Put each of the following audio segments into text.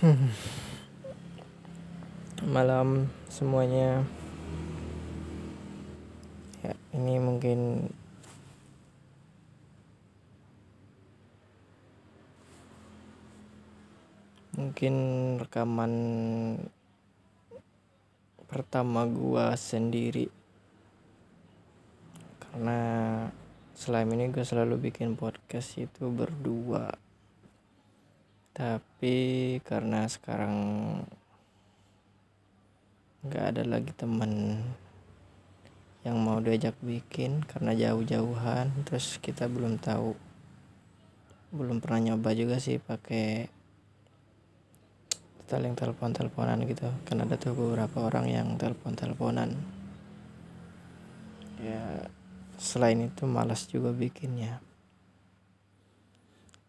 malam semuanya. Ya ini mungkin mungkin rekaman pertama gua sendiri. Karena selama ini gue selalu bikin podcast itu berdua tapi karena sekarang nggak ada lagi temen yang mau diajak bikin karena jauh-jauhan terus kita belum tahu belum pernah nyoba juga sih pakai saling telepon-teleponan gitu. Kan ada tuh beberapa orang yang telepon-teleponan. Ya selain itu malas juga bikinnya.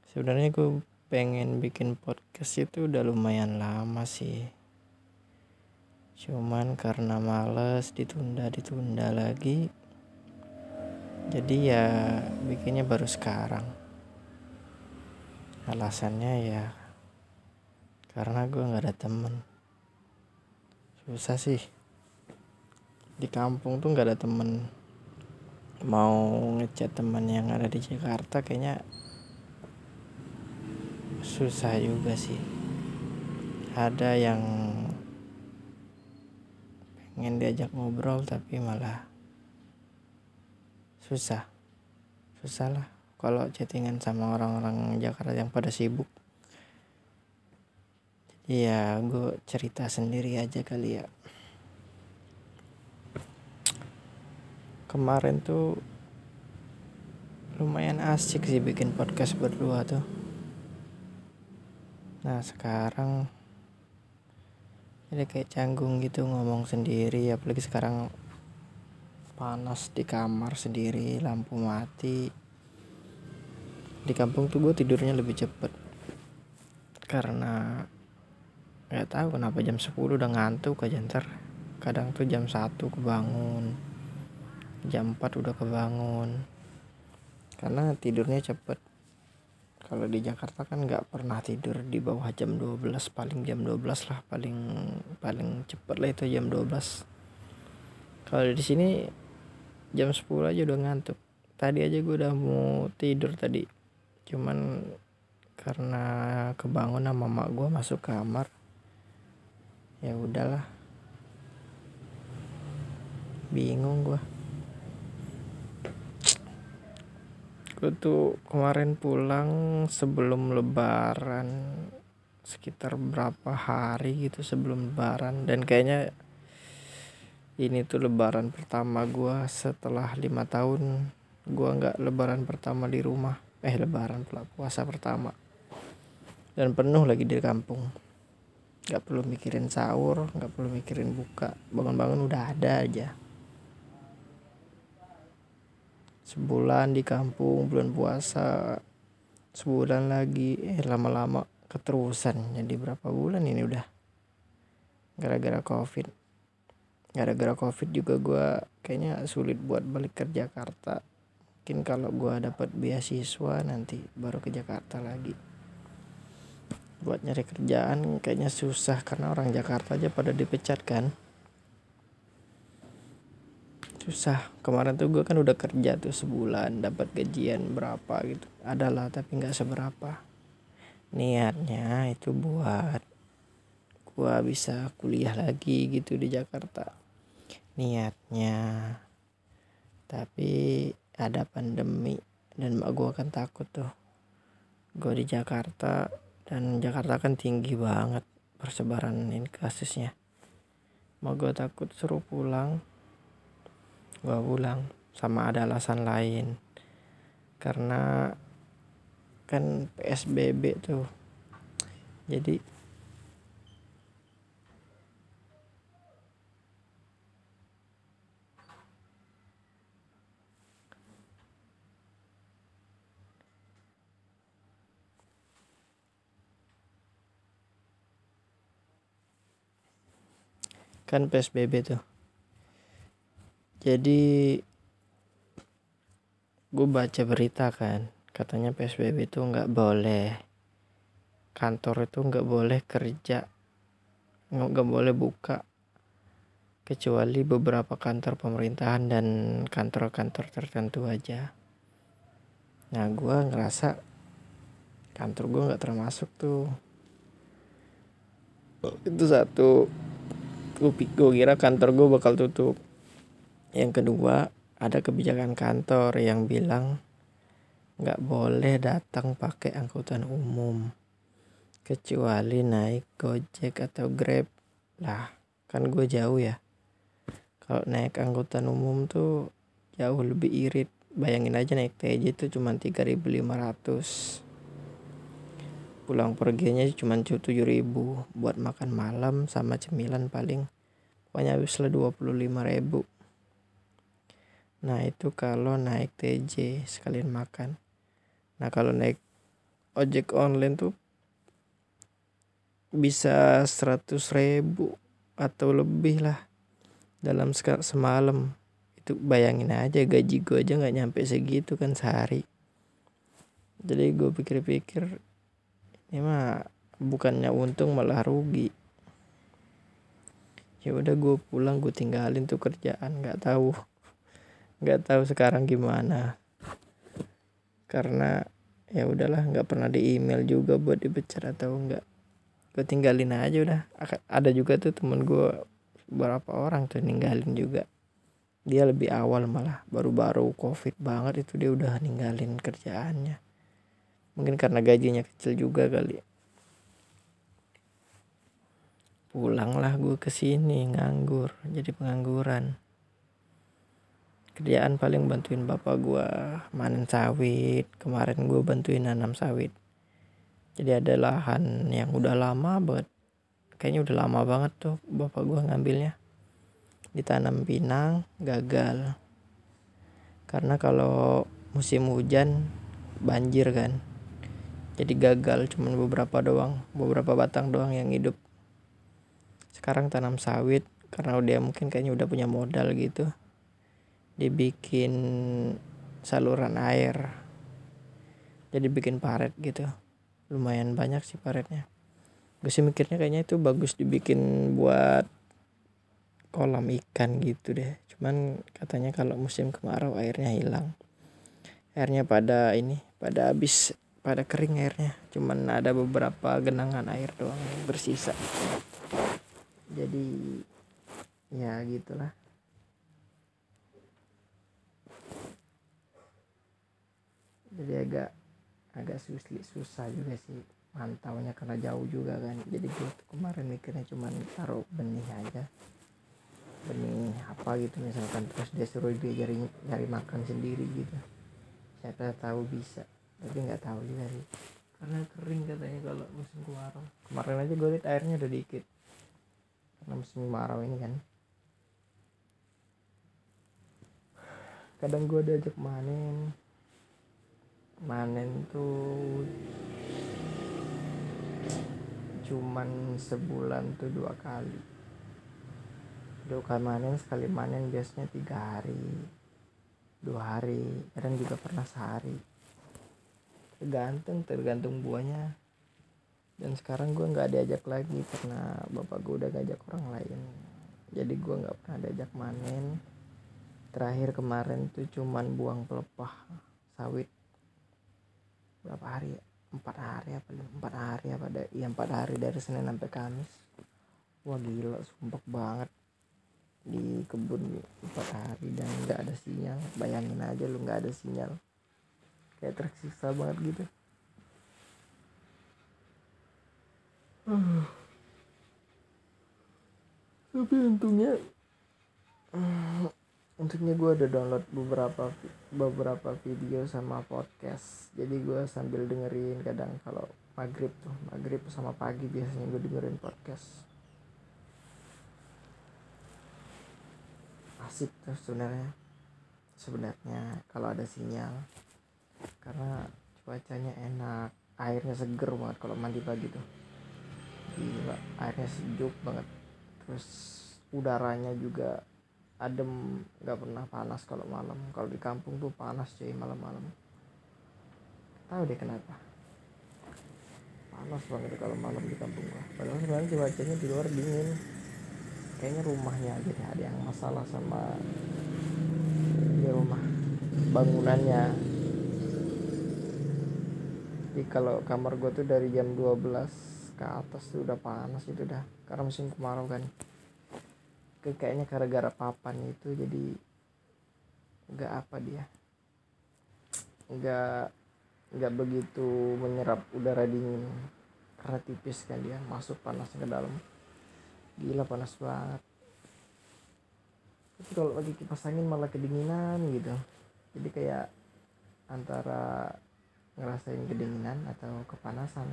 Sebenarnya gue pengen bikin podcast itu udah lumayan lama sih. Cuman karena males ditunda ditunda lagi jadi ya bikinnya baru sekarang. Alasannya ya karena gue nggak ada temen. Susah sih. Di kampung tuh nggak ada temen. Mau ngechat teman yang ada di Jakarta kayaknya susah juga sih ada yang pengen diajak ngobrol tapi malah susah susah lah kalau chattingan sama orang-orang Jakarta yang pada sibuk Iya, gue cerita sendiri aja kali ya. Kemarin tuh lumayan asik sih bikin podcast berdua tuh. Nah sekarang jadi kayak canggung gitu ngomong sendiri apalagi sekarang panas di kamar sendiri lampu mati. Di kampung tuh gue tidurnya lebih cepet karena nggak tahu kenapa jam 10 udah ngantuk aja ntar. Kadang tuh jam 1 kebangun jam 4 udah kebangun. Karena tidurnya cepet kalau di Jakarta kan nggak pernah tidur di bawah jam 12 paling jam 12 lah paling paling cepet lah itu jam 12 kalau di sini jam 10 aja udah ngantuk. Tadi aja gue udah mau tidur tadi. Cuman karena kebangun sama mak gue masuk kamar ya udahlah. Bingung gua gue tuh kemarin pulang sebelum lebaran sekitar berapa hari gitu sebelum lebaran. Dan kayaknya ini tuh lebaran pertama gua setelah lima tahun gua nggak lebaran pertama di rumah. Eh lebaran pula puasa pertama. Dan penuh lagi di kampung. Nggak perlu mikirin sahur nggak perlu mikirin buka. Bangun-bangun udah ada aja sebulan di kampung bulan puasa sebulan lagi. Eh lama-lama keterusan. Jadi berapa bulan ini udah? Gara-gara covid. Gara-gara covid juga gue kayaknya sulit buat balik ke Jakarta. Mungkin kalau gue dapat beasiswa nanti baru ke Jakarta lagi. Buat nyari kerjaan kayaknya susah karena orang Jakarta aja pada dipecat kan susah. Kemarin tuh gue kan udah kerja tuh sebulan dapat gajian berapa gitu. Adalah tapi nggak seberapa. Niatnya itu buat gue bisa kuliah lagi gitu di Jakarta. Niatnya. Tapi ada pandemi dan mak gue kan takut tuh. Gue di Jakarta dan Jakarta kan tinggi banget persebaran ini kasusnya. Mau gue takut suruh pulang gue pulang sama ada alasan lain. Karena kan PSBB tuh. Jadi kan PSBB tuh jadi gue baca berita kan katanya PSBB itu nggak boleh kantor itu nggak boleh kerja nggak boleh buka kecuali beberapa kantor pemerintahan dan kantor-kantor tertentu aja. Nah gue ngerasa kantor gue nggak termasuk tuh. Itu satu gue kira kantor gue bakal tutup yang kedua ada kebijakan kantor yang bilang nggak boleh datang pakai angkutan umum kecuali naik gojek atau grab. Lah kan gue jauh ya. Kalau naik angkutan umum tuh jauh lebih irit. Bayangin aja naik TJ itu cuma 3500 pulang perginya cuma 7000 buat makan malam sama cemilan paling pokoknya habis lah 25000 nah itu kalau naik TJ sekalian makan. Nah kalau naik ojek online tuh bisa seratus ribu atau lebih lah dalam semalam. Itu bayangin aja gaji gue aja nggak nyampe segitu kan sehari. Jadi gue pikir-pikir ini mah bukannya untung malah rugi. Ya udah gue pulang gue tinggalin tuh kerjaan nggak tahu nggak tahu sekarang gimana. Karena ya udahlah nggak pernah di email juga buat dipecat atau enggak gue tinggalin aja udah. Ada juga tuh temen gue beberapa orang tuh ninggalin juga. Dia lebih awal malah baru-baru covid banget itu dia udah ninggalin kerjaannya. Mungkin karena gajinya kecil juga kali. Pulanglah gue ke sini nganggur jadi pengangguran kerjaan paling bantuin bapak gue manen sawit. Kemarin gue bantuin nanam sawit. Jadi ada lahan yang udah lama banget. Kayaknya udah lama banget tuh bapak gue ngambilnya. Ditanam pinang gagal. Karena kalau musim hujan banjir kan. Jadi gagal cuman beberapa doang beberapa batang doang yang hidup. Sekarang tanam sawit karena dia mungkin kayaknya udah punya modal gitu dibikin saluran air. Jadi bikin paret gitu. Lumayan banyak sih paretnya. Gue sih mikirnya kayaknya itu bagus dibikin buat kolam ikan gitu deh. Cuman katanya kalau musim kemarau airnya hilang. Airnya pada ini pada habis pada kering airnya. Cuman ada beberapa genangan air doang bersisa. Jadi ya gitulah jadi agak agak susah susah juga sih mantaunya karena jauh juga kan. Jadi gue kemarin mikirnya cuma taruh benih aja. Benih apa gitu misalkan terus dia suruh dia cari nyari makan sendiri gitu. Saya tahu bisa tapi nggak tahu juga sih. Karena kering katanya kalau musim kemarau. Kemarin aja gue lihat airnya udah dikit. Karena musim kemarau ini kan. Kadang gue diajak manen manen tuh cuman sebulan tuh dua kali. Dua kali manen sekali manen biasanya tiga hari. Dua hari kadang juga pernah sehari. Tergantung tergantung buahnya. Dan sekarang gue nggak diajak lagi karena bapak gue udah ngajak orang lain. Jadi gue nggak pernah diajak manen. Terakhir kemarin tuh cuman buang pelepah sawit berapa hari ya? Empat hari apa empat hari apa ya empat hari dari senin sampai kamis. Wah gila sumpah banget. Di kebun empat hari dan nggak ada sinyal. Bayangin aja lu nggak ada sinyal. Kayak tersiksa banget gitu. Tapi untungnya untuknya gue ada download beberapa beberapa video sama podcast. Jadi gue sambil dengerin kadang kalau maghrib tuh maghrib sama pagi biasanya gue dengerin podcast. Asik tuh sebenarnya sebenarnya kalau ada sinyal. Karena cuacanya enak airnya seger banget kalau mandi pagi tuh. Gila airnya sejuk banget. Terus udaranya juga adem nggak pernah panas kalau malam. Kalau di kampung tuh panas cuy malam-malam. Tahu deh kenapa. Panas banget kalau malam di kampung gua. Padahal sebenarnya cuacanya di luar dingin. Kayaknya rumahnya aja deh ada yang masalah sama di rumah bangunannya. Jadi kalau kamar gua tuh dari jam 12 ke atas tuh udah panas itu dah. Karena musim kemarau kan kayaknya gara-gara papan itu jadi nggak apa dia. Nggak nggak begitu menyerap udara dingin. Karena tipis kan dia masuk panas ke dalam. Gila panas banget. Tapi kalau lagi kipas angin malah kedinginan gitu. Jadi kayak antara ngerasain kedinginan atau kepanasan.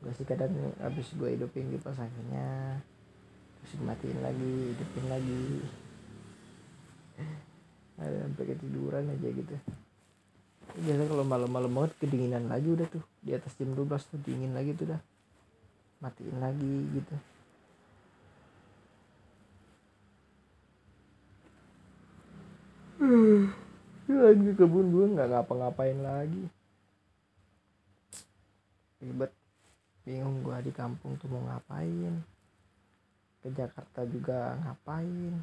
Gue sih kadang habis gue hidupin kipas anginnya matiin lagi hidupin lagi. Ada sampai ketiduran aja gitu. Biasa kalau malam-malam banget kedinginan lagi udah tuh. Di atas jam 12 tuh dingin lagi tuh dah. Matiin lagi gitu. Lagi ke kebun gue nggak ngapa-ngapain lagi. Ribet. Bingung gue di kampung tuh mau ngapain ke Jakarta juga ngapain?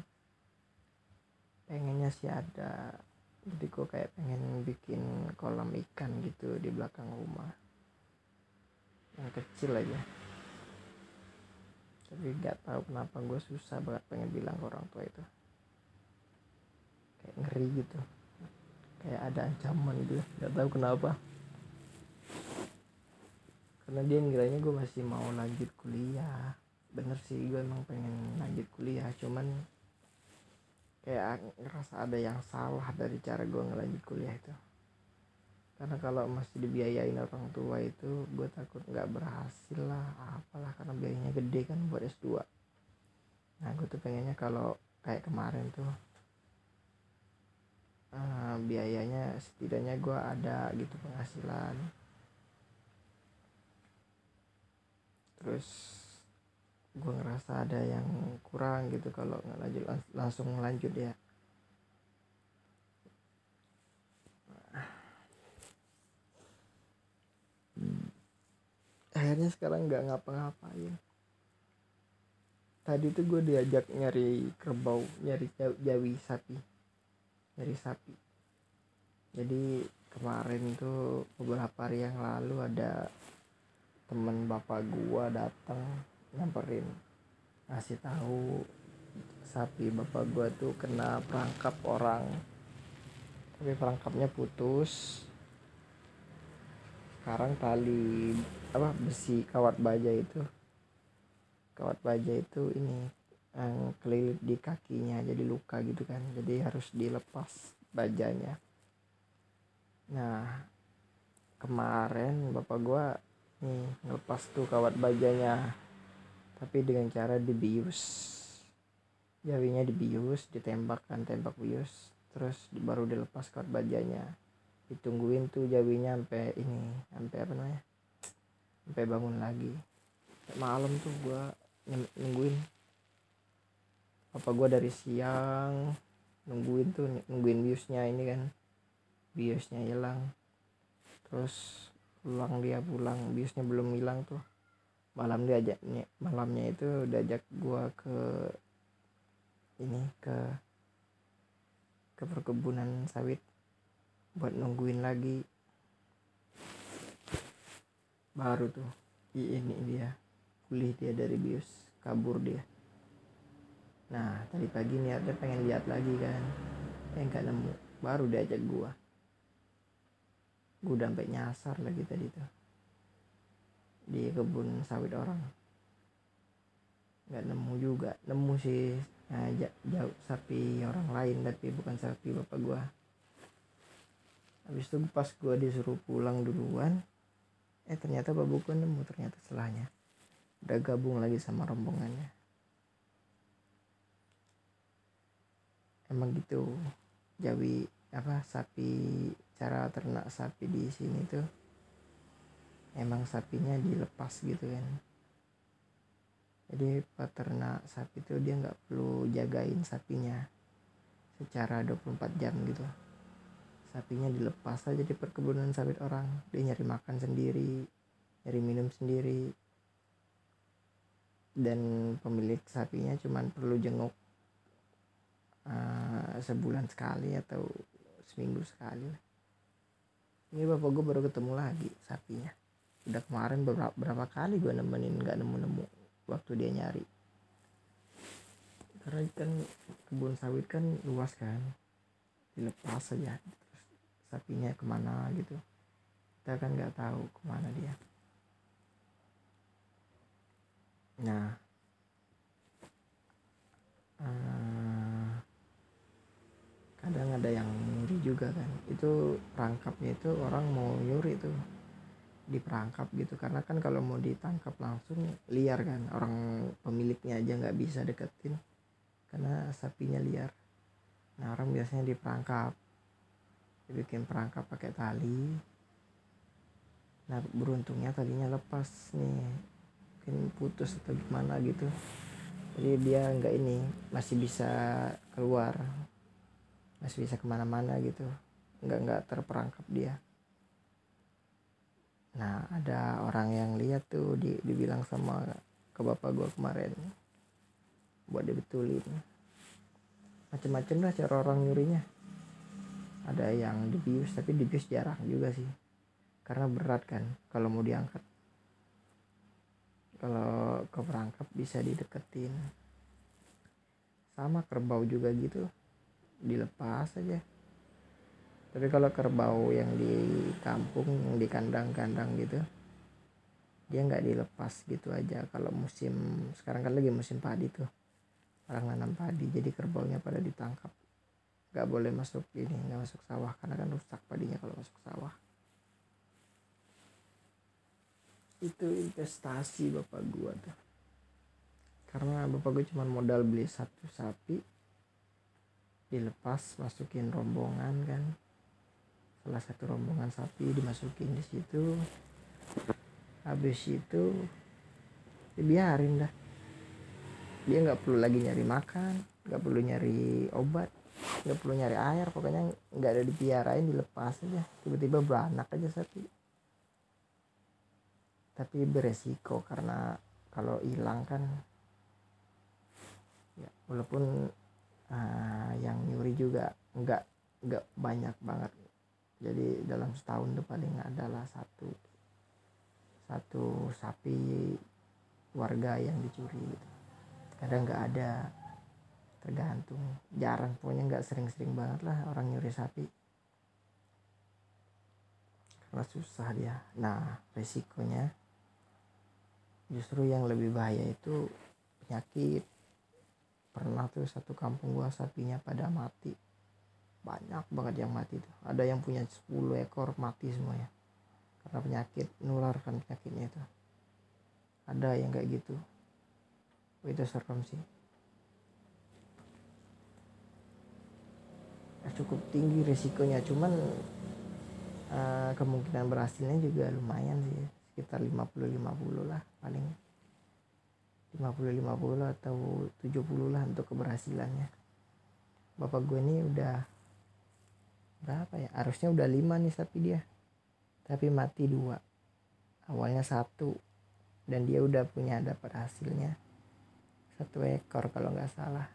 Pengennya sih ada. Jadi gue kayak pengen bikin kolam ikan gitu di belakang rumah. Yang kecil aja. Tapi nggak tahu kenapa gue susah banget pengen bilang ke orang tua itu. Kayak ngeri gitu. Kayak ada ancaman gitu. Nggak tahu kenapa. Karena dia ngiranya gue masih mau lanjut kuliah bener sih gue emang pengen lanjut kuliah cuman kayak ngerasa ada yang salah dari cara gue ngelanjut kuliah itu. Karena kalau masih dibiayain orang tua itu gue takut nggak berhasil lah apalah karena biayanya gede kan buat S2 nah gue tuh pengennya kalau kayak kemarin tuh uh, biayanya setidaknya gue ada gitu penghasilan. Terus gue ngerasa ada yang kurang gitu kalau nggak lanjut langsung lanjut ya. Akhirnya sekarang nggak ngapa-ngapain. Tadi tuh gue diajak nyari kerbau nyari jawi sapi nyari sapi. Jadi kemarin tuh beberapa hari yang lalu ada temen bapak gua datang nyamperin ngasih tahu sapi bapak gua tuh kena perangkap orang. Tapi perangkapnya putus. Sekarang tali apa besi kawat baja itu. Kawat baja itu ini yang kelilit di kakinya jadi luka gitu kan. Jadi harus dilepas bajanya. Nah kemarin bapak gua nih ngelepas tuh kawat bajanya tapi dengan cara dibius. Jawinya dibius ditembakkan tembak bius. Terus baru dilepas kawat bajanya ditungguin tuh jawinya sampai ini sampai apa namanya? Sampai bangun lagi. Malam tuh gua nungguin. Apa gua dari siang nungguin tuh nungguin biusnya ini kan. Biusnya hilang. Terus pulang dia pulang. Biusnya belum hilang tuh malam dia ajaknya malamnya itu udah ajak gua ke ini ke ke perkebunan sawit buat nungguin lagi. Baru tuh ini dia pulih dia dari bius kabur dia. Nah tadi pagi niatnya pengen lihat lagi kan eh nggak nemu. Baru diajak gua. Gua udah sampai nyasar lagi tadi tuh di kebun sawit orang. Nggak nemu juga. Nemu sih nah, jauh sapi orang lain tapi bukan sapi bapak gua. Habis itu pas gua disuruh pulang duluan eh ternyata bapak gua nemu ternyata setelahnya udah gabung lagi sama rombongannya. Emang gitu. Jawi apa sapi cara ternak sapi di sini tuh emang sapinya dilepas gitu kan. Jadi peternak sapi itu dia nggak perlu jagain sapinya secara 24 jam gitu. Sapinya dilepas aja di perkebunan sawit orang. Dia nyari makan sendiri nyari minum sendiri. Dan pemilik sapinya cuman perlu jenguk uh, sebulan sekali atau seminggu sekali ini bapak gue baru ketemu lagi sapinya udah kemarin beberapa, berapa kali gue nemenin nggak nemu nemu waktu dia nyari. Karena kan kebun sawit kan luas kan. Dilepas saja terus sapinya ke mana gitu. Kita kan nggak tahu ke mana dia. Nah. Uh, kadang ada yang nyuri juga kan. Itu perangkapnya itu orang mau nyuri tuh diperangkap gitu. Karena kan kalau mau ditangkap langsung liar kan. Orang pemiliknya aja nggak bisa deketin. Karena sapinya liar. Nah orang biasanya diperangkap. Dibikin perangkap pakai tali. Nah beruntungnya talinya lepas nih. Mungkin putus atau gimana gitu. Jadi dia nggak ini masih bisa keluar. Masih bisa ke mana-mana gitu. Nggak nggak terperangkap dia nah ada orang yang lihat tuh di, dibilang sama ke bapak gue kemarin buat dibetulin. Macem-macem lah cara orang nyurinya. Ada yang dibius tapi dibius jarang juga sih. Karena berat kan kalau mau diangkat. Kalau ke perangkap bisa dideketin. Sama kerbau juga gitu. Dilepas aja tapi kalau kerbau yang di kampung yang di kandang-kandang gitu dia nggak dilepas gitu aja. Kalau musim sekarang kan lagi musim padi tuh. Orang nanam padi jadi kerbaunya pada ditangkap. Nggak boleh masuk ini nggak masuk sawah karena kan rusak padinya kalau masuk sawah. Itu investasi bapak gua tuh. Karena bapak gua cuma modal beli satu sapi dilepas masukin rombongan kan salah satu rombongan sapi dimasukin di situ. Habis itu dibiarin dah. Dia nggak perlu lagi nyari makan nggak perlu nyari obat nggak perlu nyari air pokoknya nggak ada dipiarain dilepas aja. Tiba-tiba beranak aja sapi. Tapi beresiko karena kalau hilang kan ya walaupun uh, yang nyuri juga nggak nggak banyak banget jadi dalam setahun tuh paling adalah satu satu sapi warga yang dicuri gitu. Kadang nggak ada tergantung. Jarang pokoknya nggak sering-sering banget lah orang nyuri sapi. Karena susah dia. Nah resikonya justru yang lebih bahaya itu penyakit. Pernah tuh satu kampung gua sapinya pada mati banyak banget yang mati tuh. Ada yang punya 10 ekor mati semuanya. Karena penyakit nularkan penyakitnya itu. Ada yang kayak gitu. Oh, itu serem sih. Ya, cukup tinggi resikonya. Cuman uh, kemungkinan berhasilnya juga lumayan sih. Sekitar 50-50 lah paling. 50-50 atau 70 lah untuk keberhasilannya. Bapak gue ini udah berapa ya? Harusnya udah lima nih sapi dia. Tapi mati dua. Awalnya satu. Dan dia udah punya dapat hasilnya. Satu ekor kalau nggak salah.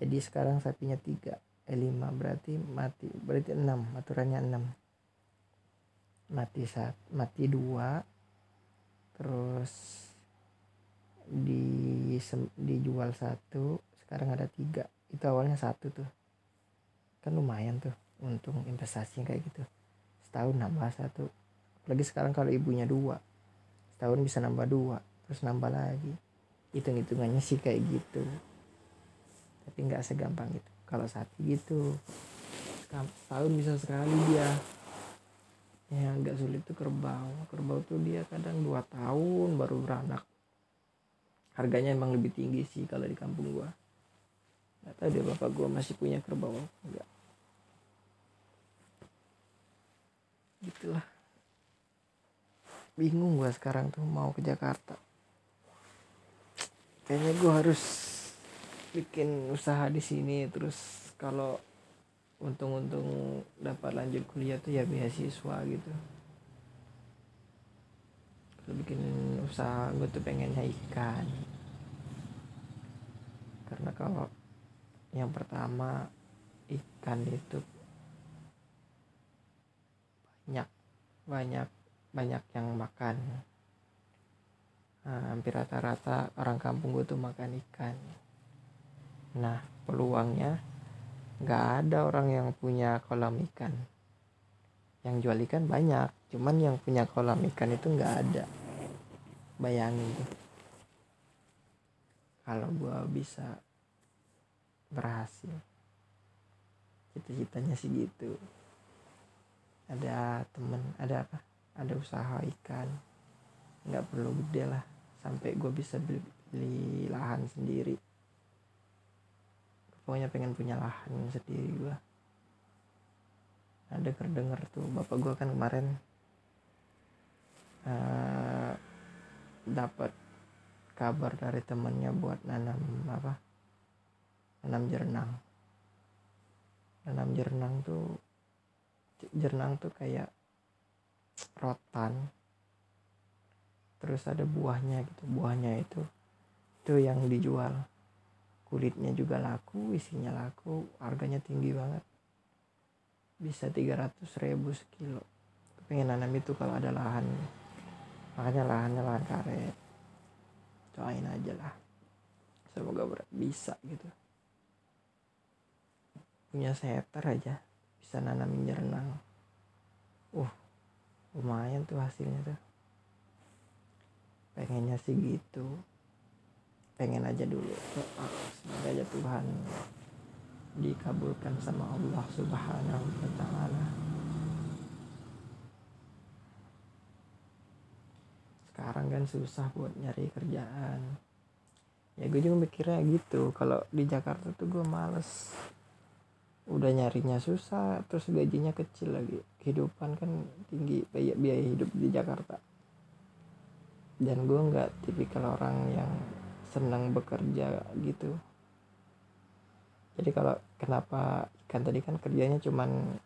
Jadi sekarang sapinya tiga. Eh lima. Berarti mati berarti enam. Aturannya enam. Mati saat mati dua. Terus di dijual satu. Sekarang ada tiga. Itu awalnya satu tuh kan lumayan tuh untung investasi kayak gitu. Setahun nambah satu. Lagi sekarang kalau ibunya dua setahun bisa nambah dua terus nambah lagi. Hitung hitungannya sih kayak gitu. Tapi nggak segampang itu. Kalau sapi gitu setahun bisa sekali dia. Ya agak sulit tuh kerbau. Kerbau tuh dia kadang dua tahun baru beranak. Harganya emang lebih tinggi sih kalau di kampung gua nggak tahu dia bapak gue masih punya kerbau enggak. Gitulah. Bingung gue sekarang tuh mau ke Jakarta. Kayaknya gue harus bikin usaha di sini terus kalau untung-untung dapat lanjut kuliah tuh ya beasiswa gitu. Bikin usaha gue tuh pengennya ikan. Karena kalau yang pertama ikan itu banyak banyak banyak yang makan. Nah, hampir rata-rata orang kampung gue tuh makan ikan. Nah peluangnya nggak ada orang yang punya kolam ikan. Yang jual ikan banyak cuman yang punya kolam ikan itu nggak ada. Bayangin tuh. Kalau gue bisa berhasil. Cita-citanya sih gitu. Ada temen ada apa? Ada usaha ikan. Nggak perlu gede lah sampai gue bisa beli, beli lahan sendiri. Pokoknya pengen punya lahan sendiri gue ada kedenger tuh bapak gue kan kemarin uh, dapat kabar dari temennya buat nanam apa nanam jernang. Nanam jernang tuh jernang tuh kayak rotan. Terus ada buahnya gitu. Buahnya itu itu yang dijual. Kulitnya juga laku isinya laku harganya tinggi banget. Bisa 300 ribu sekilo. Pengen nanam itu kalau ada lahan. Makanya lahannya lahan karet. Doain aja lah. Semoga bisa gitu punya seter aja bisa nanamin jernang uh lumayan tuh hasilnya tuh. Pengennya sih gitu. Pengen aja dulu semoga aja Tuhan dikabulkan sama Allah subhanahu wa ta'ala. Sekarang kan susah buat nyari kerjaan. Ya gue juga mikirnya gitu. Kalau di Jakarta tuh gue males udah nyarinya susah terus gajinya kecil lagi. Kehidupan kan tinggi biaya biaya hidup di Jakarta. Dan gue nggak tipikal orang yang senang bekerja gitu. Jadi kalau kenapa kan tadi kan kerjanya cuman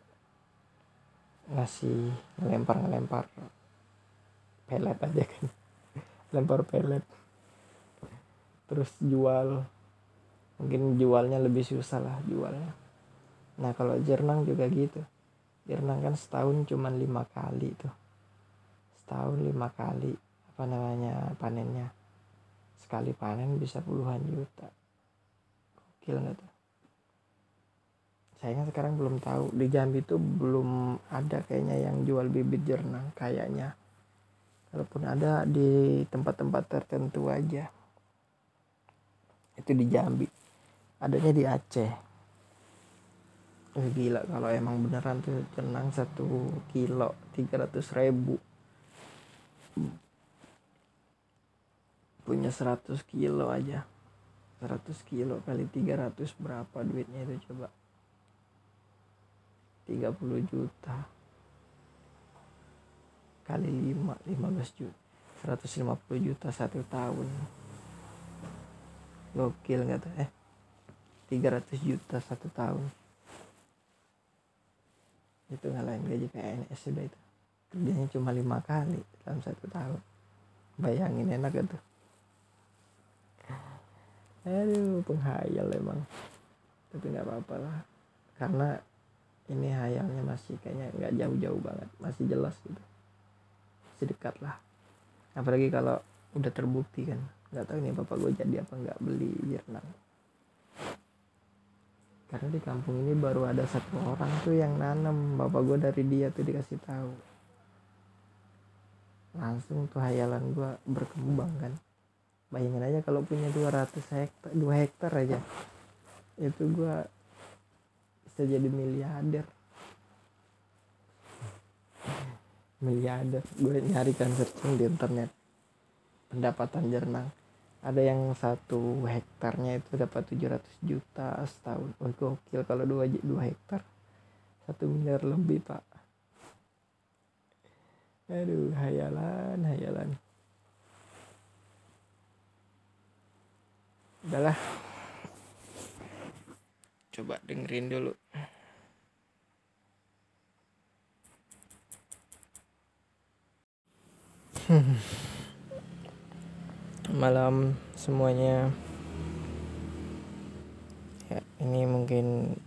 ngasih ngelempar ngelempar pelet aja kan. Lempar pelet. Terus jual. Mungkin jualnya lebih susah lah jualnya nah kalau jernang juga gitu. Jernang kan setahun cuma lima kali tuh. Setahun lima kali apa namanya panennya. Sekali panen bisa puluhan juta. Gokil nggak tuh? Sayangnya sekarang belum tahu. Di Jambi tuh belum ada kayaknya yang jual bibit jernang kayaknya. Kalaupun ada di tempat-tempat tertentu aja. Itu di Jambi. Adanya di Aceh eh, gila. Kalau emang beneran tuh tenang satu kilo tiga ratus ribu. Punya 100 kilo aja. 100 kilo kali 300 berapa duitnya itu coba? 30 juta. Kali 5 15 juta. 150 juta satu tahun. Gokil nggak tuh eh? 300 juta satu tahun itu ngalahin gaji PNS sudah itu. Kerjanya cuma lima kali dalam satu tahun. Bayangin enak gitu aduh penghayal emang. Tapi nggak apa-apa lah. Karena ini hayalnya masih kayaknya nggak jauh-jauh banget. Masih jelas gitu. Masih dekat lah. Apalagi kalau udah terbukti kan. Nggak tahu nih bapak gue jadi apa nggak beli jernang karena di kampung ini baru ada satu orang tuh yang nanam bapak gue dari dia tuh dikasih tahu. Langsung tuh hayalan gue berkembang kan. Bayangin aja kalau punya 200 hektar 2 hektar aja. Itu gue bisa jadi miliarder. Miliarder. Gue nyari kan searching di internet. Pendapatan jernang ada yang satu hektarnya itu dapat 700 juta setahun. Oh gokil kalau dua dua hektar. Satu miliar lebih pak. Aduh hayalan hayalan. Udahlah. Coba dengerin dulu. hmm. malam semuanya. Ya ini mungkin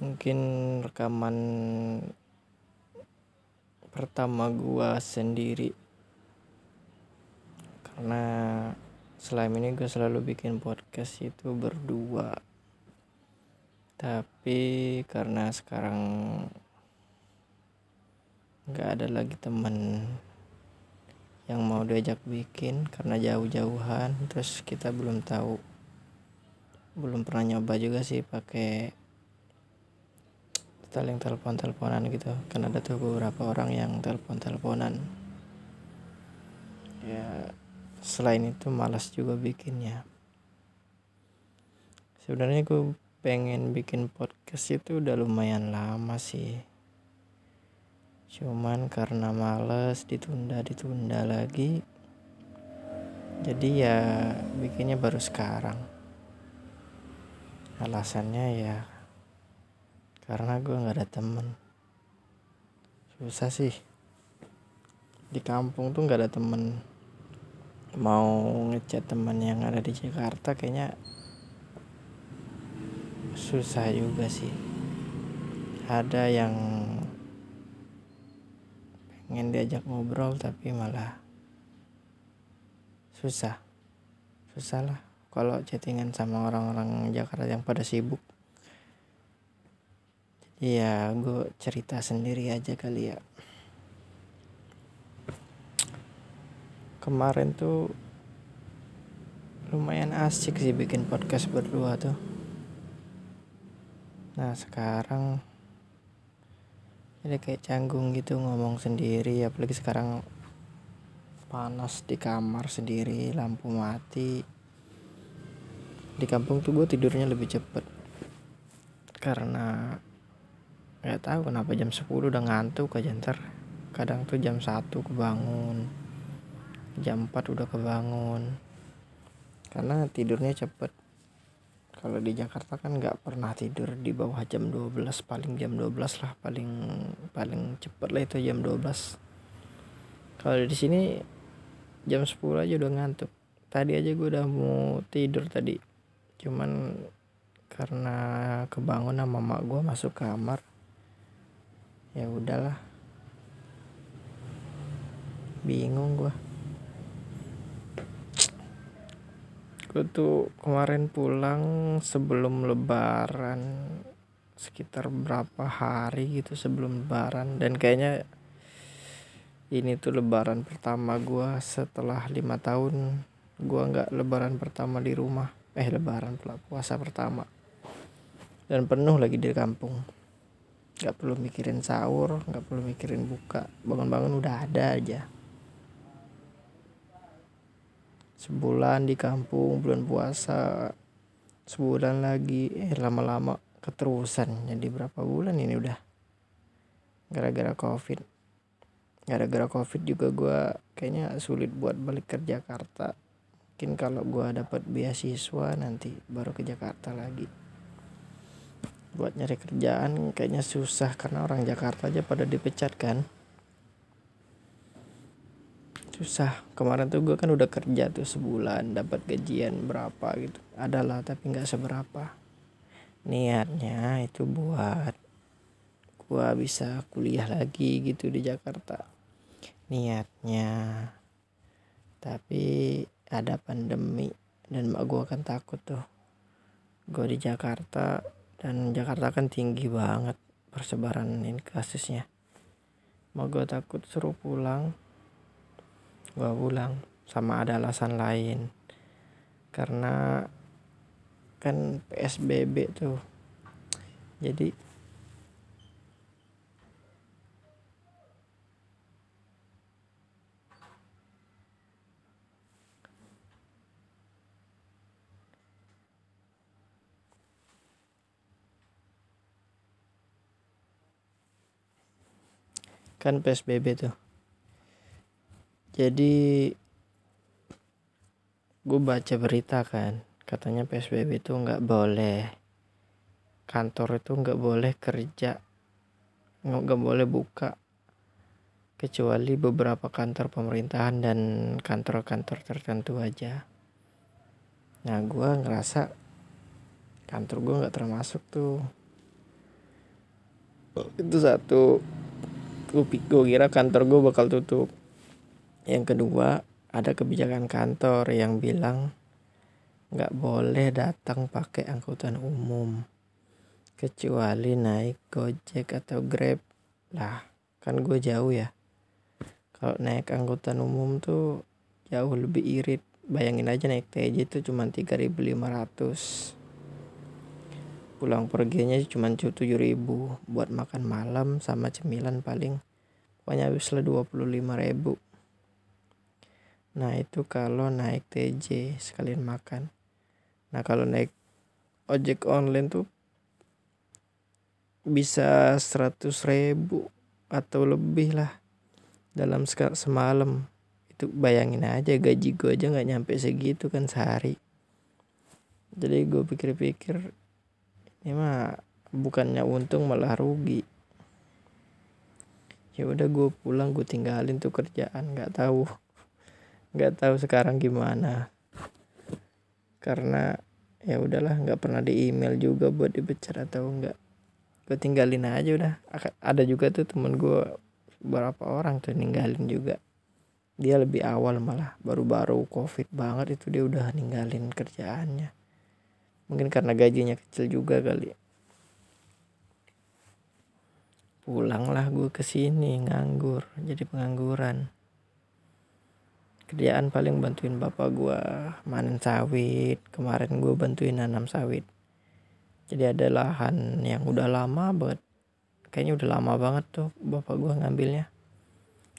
mungkin rekaman pertama gua sendiri. Karena selama ini gue selalu bikin podcast itu berdua. Tapi karena sekarang nggak ada lagi temen yang mau diajak bikin karena jauh-jauhan. Terus kita belum tahu belum pernah nyoba juga sih pakai saling telepon-teleponan gitu. Kan ada tuh beberapa orang yang telepon-teleponan. Ya selain itu malas juga bikinnya. Sebenarnya gue pengen bikin podcast itu udah lumayan lama sih cuman karena males ditunda ditunda lagi jadi ya bikinnya baru sekarang. Alasannya ya karena gue nggak ada temen. Susah sih. Di kampung tuh nggak ada temen. Mau ngechat teman yang ada di Jakarta kayaknya susah juga sih. Ada yang pengen diajak ngobrol tapi malah susah susah lah kalau chattingan sama orang-orang Jakarta yang pada sibuk Iya, gue cerita sendiri aja kali ya. Kemarin tuh lumayan asik sih bikin podcast berdua tuh. Nah sekarang jadi kayak canggung gitu ngomong sendiri apalagi sekarang panas di kamar sendiri lampu mati. Di kampung tuh gue tidurnya lebih cepet. Karena nggak tahu kenapa jam 10 udah ngantuk aja ntar. Kadang tuh jam 1 kebangun jam 4 udah kebangun. Karena tidurnya cepet kalau di Jakarta kan nggak pernah tidur di bawah jam 12 paling jam 12 lah paling paling cepet lah itu jam 12 kalau di sini jam 10 aja udah ngantuk. Tadi aja gue udah mau tidur tadi. Cuman karena kebangun sama mak gue masuk kamar ya udahlah. Bingung gua gue tuh kemarin pulang sebelum lebaran sekitar berapa hari gitu sebelum lebaran. Dan kayaknya ini tuh lebaran pertama gua setelah lima tahun gua nggak lebaran pertama di rumah. Eh lebaran puasa pertama. Dan penuh lagi di kampung. Nggak perlu mikirin sahur nggak perlu mikirin buka. Bangun-bangun udah ada aja sebulan di kampung bulan puasa sebulan lagi. Eh lama-lama keterusan. Jadi berapa bulan ini udah? Gara-gara covid. Gara-gara covid juga gue kayaknya sulit buat balik ke Jakarta. Mungkin kalau gue dapat beasiswa nanti baru ke Jakarta lagi. Buat nyari kerjaan kayaknya susah karena orang Jakarta aja pada dipecat kan susah. Kemarin tuh gue kan udah kerja tuh sebulan dapat gajian berapa gitu. Adalah tapi nggak seberapa. Niatnya itu buat gue bisa kuliah lagi gitu di Jakarta. Niatnya. Tapi ada pandemi dan mak gue kan takut tuh. Gue di Jakarta dan Jakarta kan tinggi banget persebaran ini kasusnya. Mau gue takut suruh pulang gue pulang sama ada alasan lain. Karena kan PSBB tuh. Jadi kan PSBB tuh jadi gue baca berita kan katanya PSBB itu nggak boleh kantor itu nggak boleh kerja nggak boleh buka kecuali beberapa kantor pemerintahan dan kantor-kantor tertentu aja. Nah gue ngerasa kantor gue nggak termasuk tuh. Itu satu gue kira kantor gue bakal tutup yang kedua ada kebijakan kantor yang bilang nggak boleh datang pakai angkutan umum kecuali naik gojek atau grab. Lah kan gue jauh ya. Kalau naik angkutan umum tuh jauh lebih irit. Bayangin aja naik TJ itu cuma 3500 pulang perginya cuma 7000 buat makan malam sama cemilan paling pokoknya habis lah 25000 nah itu kalau naik TJ sekalian makan. Nah kalau naik ojek online tuh bisa 100 ribu atau lebih lah dalam semalam. Itu bayangin aja gaji gue aja nggak nyampe segitu kan sehari. Jadi gue pikir-pikir ini mah bukannya untung malah rugi. Ya udah gue pulang gue tinggalin tuh kerjaan nggak tahu nggak tahu sekarang gimana. Karena ya udahlah nggak pernah di email juga buat dipecat atau enggak gue tinggalin aja udah. Ada juga tuh temen gue beberapa orang tuh ninggalin juga. Dia lebih awal malah baru-baru covid banget itu dia udah ninggalin kerjaannya. Mungkin karena gajinya kecil juga kali. Pulanglah gue ke sini nganggur jadi pengangguran kerjaan paling bantuin bapak gue manen sawit. Kemarin gue bantuin nanam sawit. Jadi ada lahan yang udah lama banget. Kayaknya udah lama banget tuh bapak gua ngambilnya.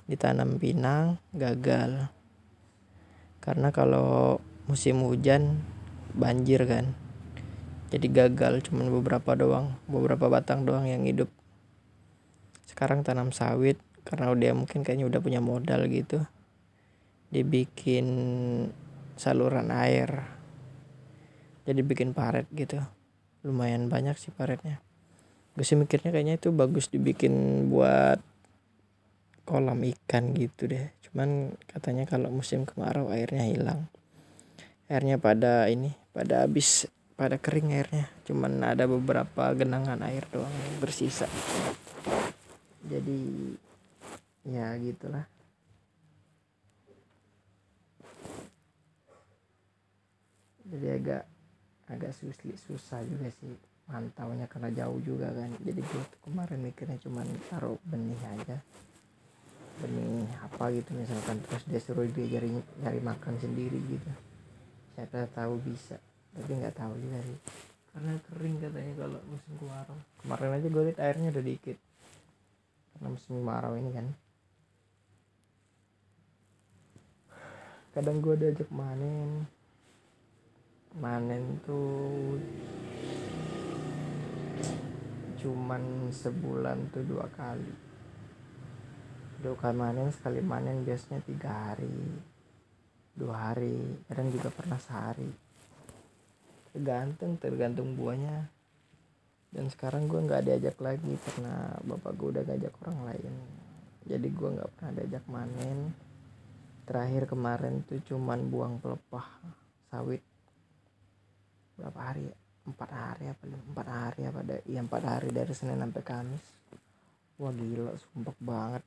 Ditanam pinang gagal. Karena kalau musim hujan banjir kan. Jadi gagal cuman beberapa doang beberapa batang doang yang hidup. Sekarang tanam sawit karena dia mungkin kayaknya udah punya modal gitu dibikin saluran air. Jadi bikin paret gitu. Lumayan banyak sih paretnya. Gue sih mikirnya kayaknya itu bagus dibikin buat kolam ikan gitu deh. Cuman katanya kalau musim kemarau airnya hilang. Airnya pada ini pada habis pada kering airnya. Cuman ada beberapa genangan air doang yang bersisa. Jadi ya gitulah jadi agak agak susah susah juga sih mantaunya karena jauh juga kan. Jadi gue tuh kemarin mikirnya cuman taruh benih aja. Benih apa gitu misalkan terus dia suruh dia cari cari makan sendiri gitu. Siapa tahu bisa tapi nggak tahu juga sih. Karena kering katanya kalau musim kemarau. Kemarin aja gue lihat airnya udah dikit. Karena musim kemarau ini kan. Kadang gue diajak manen manen tuh cuman sebulan tuh dua kali. Dua kali manen sekali manen biasanya tiga hari dua hari kadang juga pernah sehari. Tergantung tergantung buahnya. Dan sekarang gue nggak diajak lagi karena bapak gue udah ngajak orang lain. Jadi gue nggak pernah diajak manen. Terakhir kemarin tuh cuman buang pelepah sawit berapa hari ya? Empat hari apa empat hari apa ada ya empat hari dari senin sampai kamis. Wah gila sumpah banget.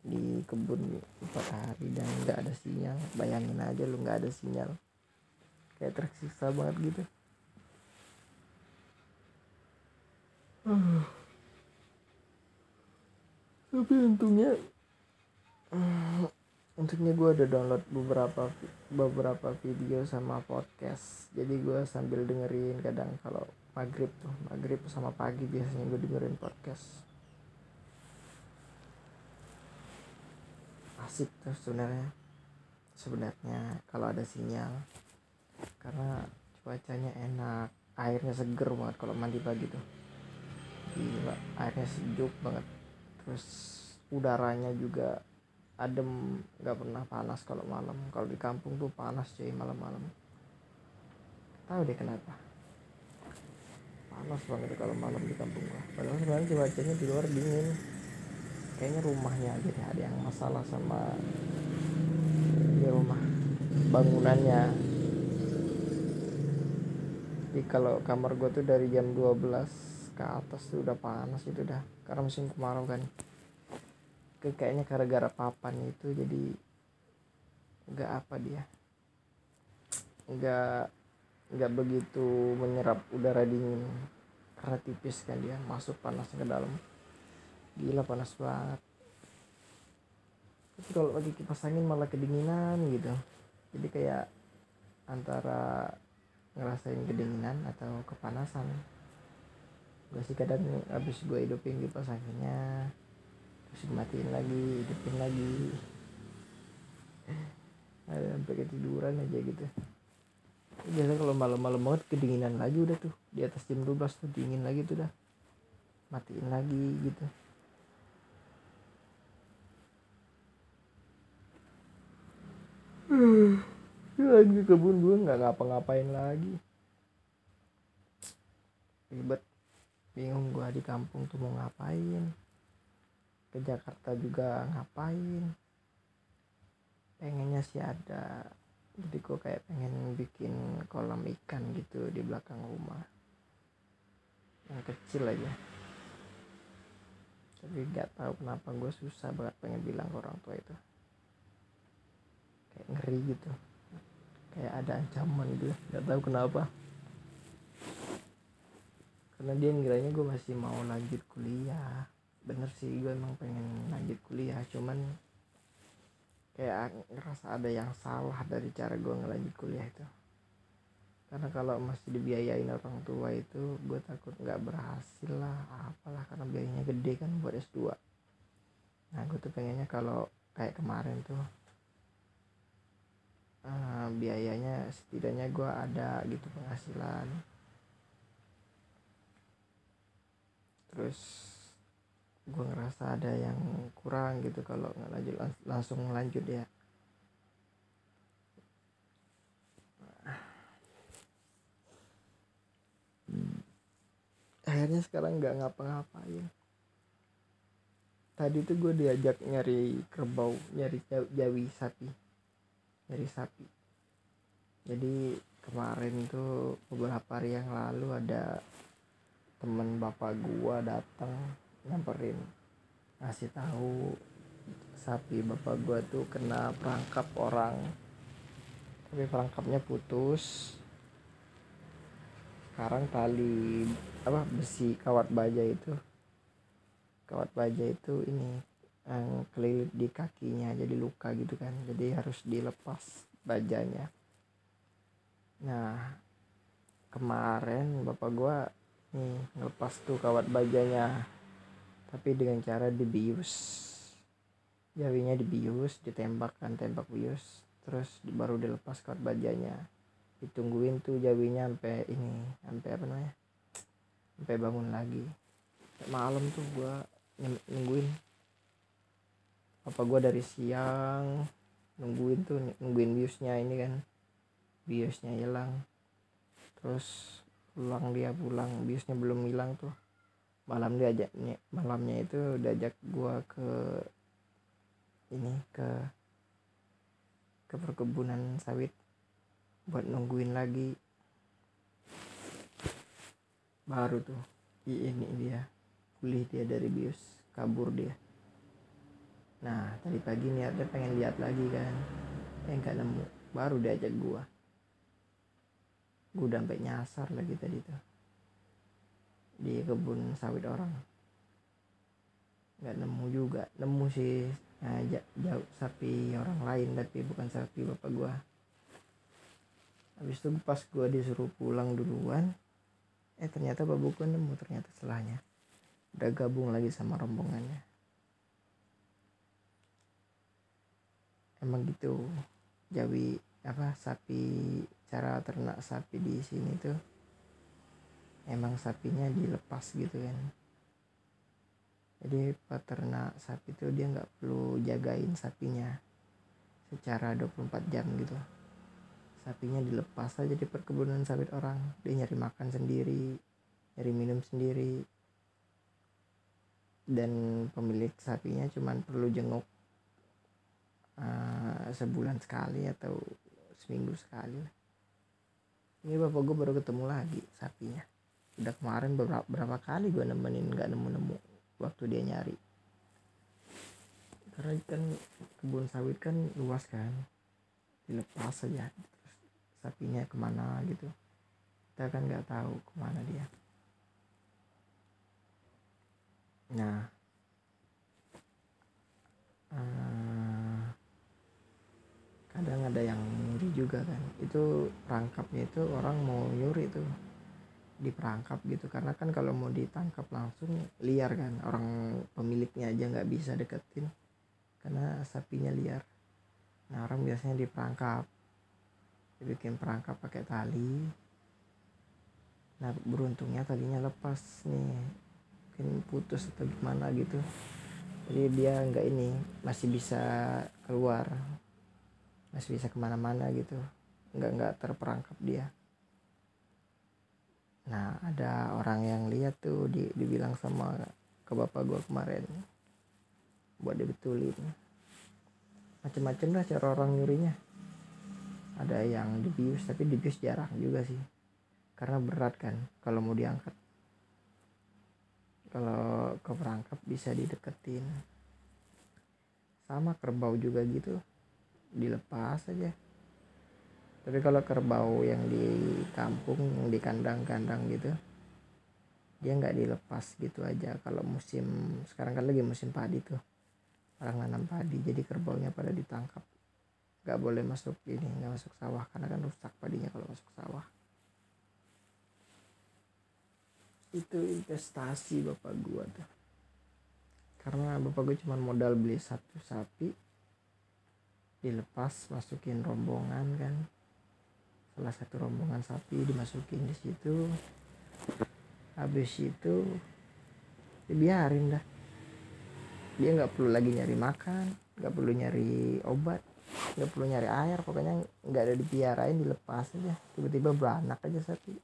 Di kebun empat hari dan nggak ada sinyal. Bayangin aja lu nggak ada sinyal. Kayak tersiksa banget gitu. Tapi untungnya untuknya gue ada download beberapa beberapa video sama podcast. Jadi gue sambil dengerin kadang kalau maghrib tuh maghrib sama pagi biasanya gue dengerin podcast. Asik tuh sebenarnya sebenarnya kalau ada sinyal. Karena cuacanya enak airnya seger banget kalau mandi pagi tuh. Gila airnya sejuk banget. Terus udaranya juga adem nggak pernah panas kalau malam. Kalau di kampung tuh panas cuy malam-malam. Tahu deh kenapa? Panas banget kalau malam di kampung gua. Padahal sebenarnya cuacanya di luar dingin. Kayaknya rumahnya aja deh ada yang masalah sama di rumah bangunannya. Jadi kalau kamar gue tuh dari jam 12 ke atas tuh udah panas itu dah. Karena musim kemarau kan kayaknya gara-gara papan itu jadi nggak apa dia. Nggak nggak begitu menyerap udara dingin. Karena tipis kan dia masuk panas ke dalam. Gila panas banget. Tapi kalau lagi kipas angin malah kedinginan gitu. Jadi kayak antara ngerasain kedinginan atau kepanasan. Gue sih kadang habis gue hidupin kipas anginnya terus matiin lagi hidupin lagi. Ada sampai ketiduran aja gitu. Biasa kalau malam-malam banget kedinginan lagi udah tuh. Di atas jam 12 tuh dingin lagi tuh dah. Matiin lagi gitu. Lagi kebun gue nggak ngapa-ngapain lagi. Ribet. Bingung gue di kampung tuh mau ngapain ke Jakarta juga ngapain? Pengennya sih ada. Jadi gue kayak pengen bikin kolam ikan gitu di belakang rumah. Yang kecil aja. Tapi nggak tahu kenapa gue susah banget pengen bilang ke orang tua itu. Kayak ngeri gitu. Kayak ada ancaman gitu. Nggak tahu kenapa. Karena dia ngiranya gue masih mau lanjut kuliah bener sih gue emang pengen lanjut kuliah cuman kayak ngerasa ada yang salah dari cara gue ngelanjut kuliah itu. Karena kalau masih dibiayain orang tua itu gue takut nggak berhasil lah apalah karena biayanya gede kan buat S2 nah gue tuh pengennya kalau kayak kemarin tuh uh, biayanya setidaknya gue ada gitu penghasilan. Terus gue ngerasa ada yang kurang gitu kalau nggak lanjut langsung lanjut ya. Akhirnya sekarang nggak ngapa-ngapain. Tadi tuh gue diajak nyari kerbau nyari jawi sapi nyari sapi. Jadi kemarin tuh beberapa hari yang lalu ada temen bapak gua datang nyamperin ngasih tahu sapi bapak gua tuh kena perangkap orang. Tapi perangkapnya putus. Sekarang tali apa besi kawat baja itu. Kawat baja itu ini yang kelilit di kakinya jadi luka gitu kan. Jadi harus dilepas bajanya. Nah kemarin bapak gua nih ngelepas tuh kawat bajanya tapi dengan cara dibius. Jawinya dibius ditembak kan tembak bius. Terus baru dilepas kawat bajanya. Ditungguin tuh jawinya sampai ini sampai apa namanya? Sampai bangun lagi. Malam tuh gua nungguin. Apa gua dari siang nungguin tuh nungguin biusnya ini kan. Biusnya hilang. Terus pulang dia pulang. Biusnya belum hilang tuh malam dia ajaknya malamnya itu diajak gua ke ini ke ke perkebunan sawit buat nungguin lagi. Baru tuh ini dia pulih dia dari bius kabur dia. Nah tadi pagi niatnya pengen lihat lagi kan eh nggak nemu baru diajak gua. Gua udah sampai nyasar lagi tadi tuh di kebun sawit orang. Nggak nemu juga. Nemu sih nah, jauh sapi orang lain tapi bukan sapi bapak gua. Habis itu pas gua disuruh pulang duluan eh ternyata babu gua nemu ternyata setelahnya. Udah gabung lagi sama rombongannya. Emang gitu. Jawi apa sapi cara ternak sapi di sini tuh emang sapinya dilepas gitu kan. Jadi peternak sapi itu dia nggak perlu jagain sapinya secara 24 jam gitu. Sapinya dilepas aja di perkebunan sawit orang. Dia nyari makan sendiri nyari minum sendiri. Dan pemilik sapinya cuman perlu jenguk uh, sebulan sekali atau seminggu sekali ini bapak gue baru ketemu lagi sapinya udah kemarin beberapa, berapa kali gue nemenin nggak nemu nemu waktu dia nyari. Karena kan kebun sawit kan luas kan dilepas saja terus sapinya ke mana gitu. Kita kan nggak tahu ke mana dia. Nah. Uh, kadang ada yang nyuri juga kan. Itu perangkapnya itu orang mau nyuri tuh diperangkap gitu. Karena kan kalau mau ditangkap langsung liar kan. Orang pemiliknya aja nggak bisa deketin. Karena sapinya liar. Nah orang biasanya diperangkap. Dibikin perangkap pakai tali. Nah beruntungnya talinya lepas nih. Mungkin putus atau gimana gitu. Jadi dia nggak ini masih bisa keluar. Masih bisa ke mana-mana gitu. Nggak nggak terperangkap dia nah ada orang yang lihat tuh di, dibilang sama ke bapak gua kemarin buat dibetulin. Macem-macem lah cara orang nyurinya. Ada yang dibius tapi dibius jarang juga sih. Karena berat kan kalau mau diangkat. Kalau ke perangkap bisa dideketin. Sama kerbau juga gitu. Dilepas aja tapi kalau kerbau yang di kampung yang di kandang-kandang gitu dia nggak dilepas gitu aja. Kalau musim sekarang kan lagi musim padi tuh. Orang nanam padi jadi kerbaunya pada ditangkap. Nggak boleh masuk ini nggak masuk sawah karena kan rusak padinya kalau masuk sawah. Itu investasi bapak gua tuh. Karena bapak gua cuma modal beli satu sapi dilepas masukin rombongan kan salah satu rombongan sapi dimasukin di situ. Habis itu dibiarin dah. Dia nggak perlu lagi nyari makan nggak perlu nyari obat nggak perlu nyari air pokoknya nggak ada dipiarain dilepas aja. Tiba-tiba beranak aja sapi.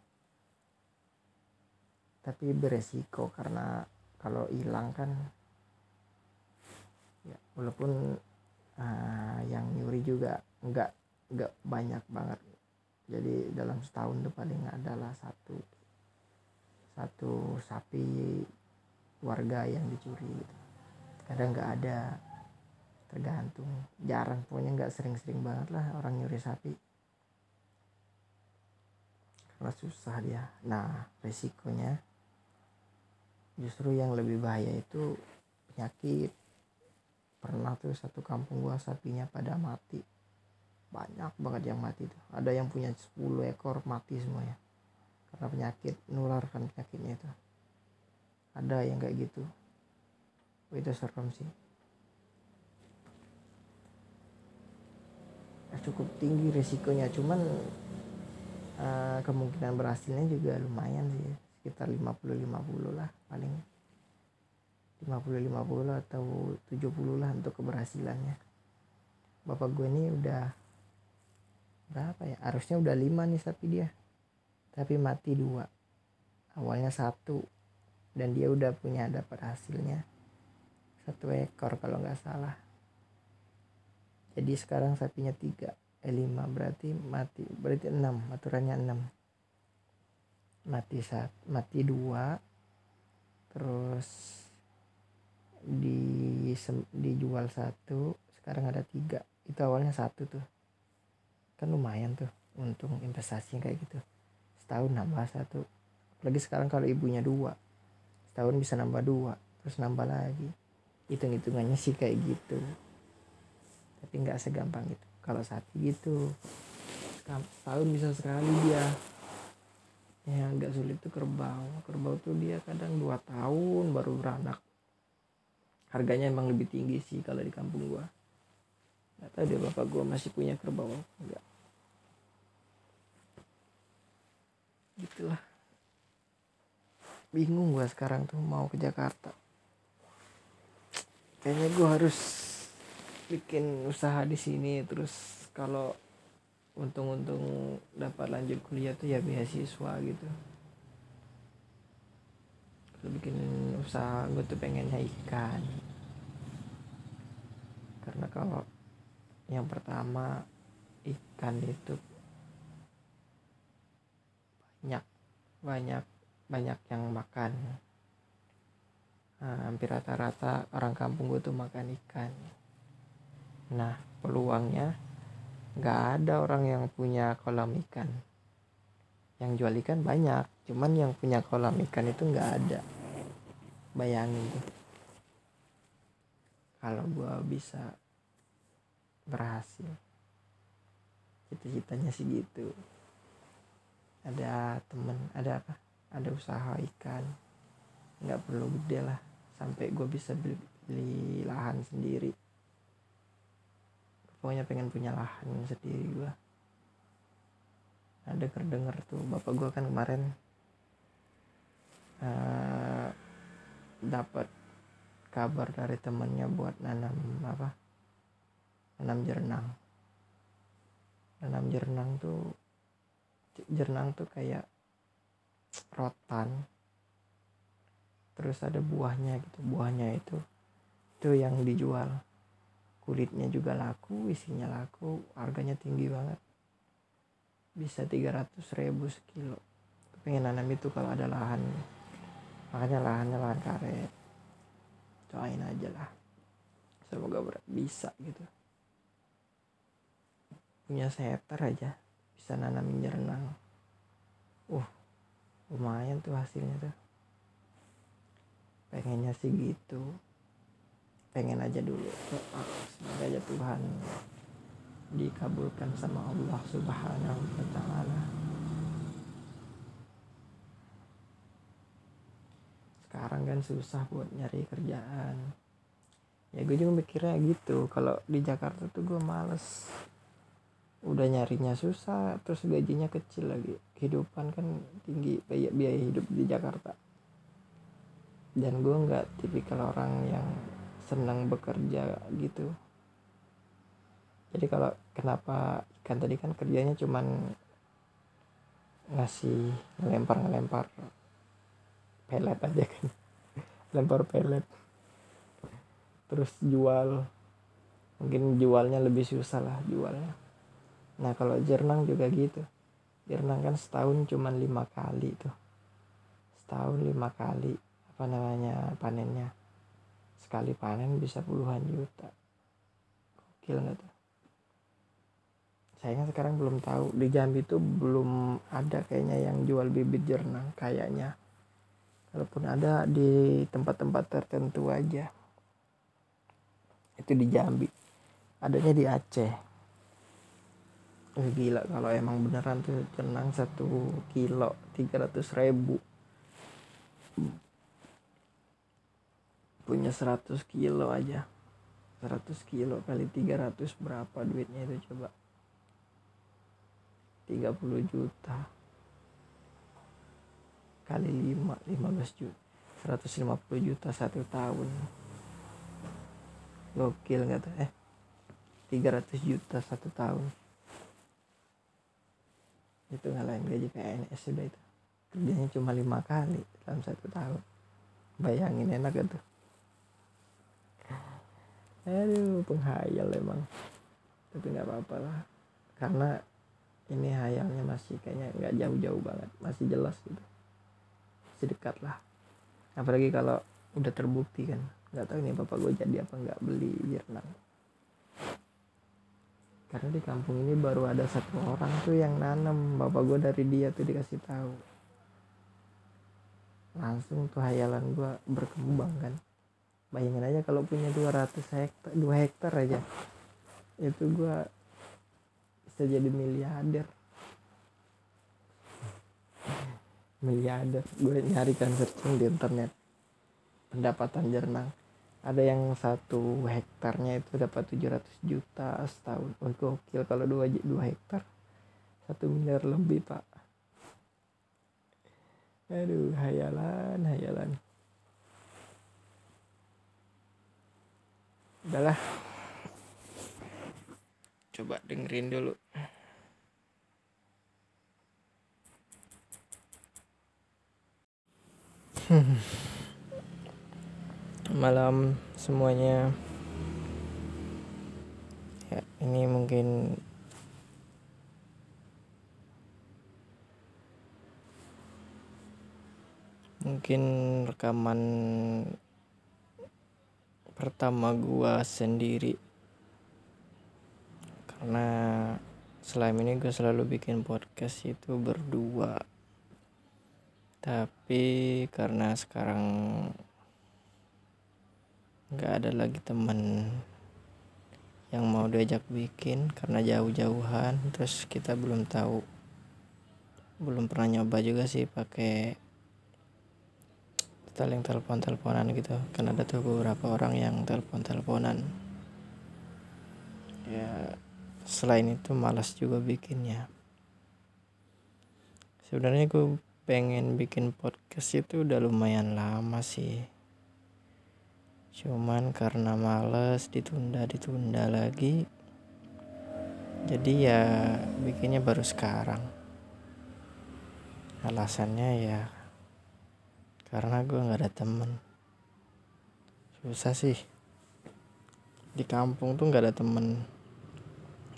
Tapi beresiko karena kalau hilang kan ya walaupun uh, yang nyuri juga nggak nggak banyak banget jadi dalam setahun itu paling adalah satu satu sapi warga yang dicuri gitu. kadang nggak ada tergantung. Jarang pokoknya nggak sering-sering banget lah orang nyuri sapi. Karena susah dia. Nah resikonya justru yang lebih bahaya itu penyakit. Pernah tuh satu kampung gua sapinya pada mati banyak banget yang mati tuh ada yang punya 10 ekor mati semuanya. Karena penyakit nularkan penyakitnya itu. Ada yang kayak gitu. Oh, itu serem sih. Ya, cukup tinggi resikonya. Cuman uh, kemungkinan berhasilnya juga lumayan sih. Sekitar 50-50 lah paling. 50-50 atau 70 lah untuk keberhasilannya. Bapak gue ini udah berapa ya? Harusnya udah lima nih sapi dia. Tapi mati dua. Awalnya satu. Dan dia udah punya dapat hasilnya. Satu ekor kalau nggak salah. Jadi sekarang sapinya tiga. Eh lima. Berarti mati berarti enam. Aturannya enam. Mati saat mati dua. Terus di dijual satu. Sekarang ada tiga. Itu awalnya satu tuh kan lumayan tuh untung investasi kayak gitu. Setahun nambah satu. Lagi sekarang kalau ibunya dua setahun bisa nambah dua terus nambah lagi. Hitung hitungannya sih kayak gitu. Tapi nggak segampang itu kalau sapi gitu setahun bisa sekali dia. Yang agak sulit tuh kerbau. Kerbau tuh dia kadang dua tahun baru beranak. Harganya emang lebih tinggi sih kalau di kampung gua nggak tahu deh bapak gue masih punya kerbau enggak. Gitulah. Bingung gue sekarang tuh mau ke Jakarta. Kayaknya gue harus bikin usaha di sini terus kalau untung-untung dapat lanjut kuliah tuh ya beasiswa gitu. Bikin usaha gue tuh pengennya ikan karena kalau yang pertama ikan itu banyak banyak banyak yang makan. Nah, hampir rata-rata orang kampung gue tuh makan ikan. Nah peluangnya nggak ada orang yang punya kolam ikan. Yang jual ikan banyak cuman yang punya kolam ikan itu nggak ada. Bayangin tuh. Kalau gue bisa berhasil. Cita-citanya sih gitu. Ada temen ada apa? Ada usaha ikan. Nggak perlu gede lah sampai gue bisa beli, beli lahan sendiri. Pokoknya pengen punya lahan sendiri gue ada kedenger tuh bapak gue kan kemarin uh, dapat kabar dari temennya buat nanam apa nanam jernang. Nanam jernang tuh jernang tuh kayak rotan. Terus ada buahnya gitu. Buahnya itu itu yang dijual. Kulitnya juga laku isinya laku harganya tinggi banget. Bisa 300 ribu sekilo. Pengen nanam itu kalau ada lahan. Makanya lahannya lahan karet. Cobain aja lah. Semoga bisa gitu punya seter aja bisa nanamin jernang uh lumayan tuh hasilnya tuh. Pengennya sih gitu. Pengen aja dulu semoga aja Tuhan dikabulkan sama Allah subhanahu wa ta'ala. Sekarang kan susah buat nyari kerjaan. Ya gue juga mikirnya gitu. Kalau di Jakarta tuh gue males udah nyarinya susah terus gajinya kecil lagi. Kehidupan kan tinggi biaya biaya hidup di Jakarta. Dan gue nggak tipikal orang yang senang bekerja gitu. Jadi kalau kenapa ikan tadi kan kerjanya cuman ngasih ngelempar ngelempar pelet aja kan. Lempar pelet. Terus jual. Mungkin jualnya lebih susah lah jualnya nah kalau jernang juga gitu. Jernang kan setahun cuma lima kali tuh. Setahun lima kali apa namanya panennya. Sekali panen bisa puluhan juta. Gokil nggak tuh? Sayangnya sekarang belum tahu. Di Jambi tuh belum ada kayaknya yang jual bibit jernang kayaknya. Kalaupun ada di tempat-tempat tertentu aja. Itu di Jambi. Adanya di Aceh eh, gila. Kalau emang beneran tuh tenang satu kilo tiga ratus ribu. Punya 100 kilo aja. 100 kilo kali 300 berapa duitnya itu coba? 30 juta. Kali 5 15 juta. 150 juta satu tahun. Gokil nggak tuh eh? 300 juta satu tahun itu ngalahin gaji PNS sudah itu. Kerjanya cuma lima kali dalam satu tahun. Bayangin enak tuh? Aduh penghayal emang. Tapi nggak apa-apa lah. Karena ini hayalnya masih kayaknya nggak jauh-jauh banget. Masih jelas gitu. Masih dekat lah. Apalagi kalau udah terbukti kan. Nggak tahu nih bapak gue jadi apa nggak beli Jirnang karena di kampung ini baru ada satu orang tuh yang nanam bapak gue dari dia tuh dikasih tahu. Langsung tuh hayalan gue berkembang kan. Bayangin aja kalau punya 200 hektar 2 hektar aja. Itu gue bisa jadi miliarder. Miliarder. Gue nyari kan searching di internet. Pendapatan jernang ada yang satu hektarnya itu dapat 700 juta setahun. Oh gokil kalau dua dua hektar. Satu miliar lebih pak. Aduh hayalan hayalan. Udahlah. Coba dengerin dulu. hmm. malam semuanya. Ya ini mungkin mungkin rekaman pertama gua sendiri. Karena selama ini gue selalu bikin podcast itu berdua. Tapi karena sekarang nggak ada lagi temen yang mau diajak bikin karena jauh-jauhan. Terus kita belum tahu belum pernah nyoba juga sih pakai saling telepon-teleponan gitu. Kan ada tuh beberapa orang yang telepon-teleponan. Ya selain itu malas juga bikinnya. Sebenarnya gue pengen bikin podcast itu udah lumayan lama sih cuman karena males ditunda ditunda lagi. Jadi ya bikinnya baru sekarang. Alasannya ya karena gue nggak ada temen. Susah sih. Di kampung tuh nggak ada temen.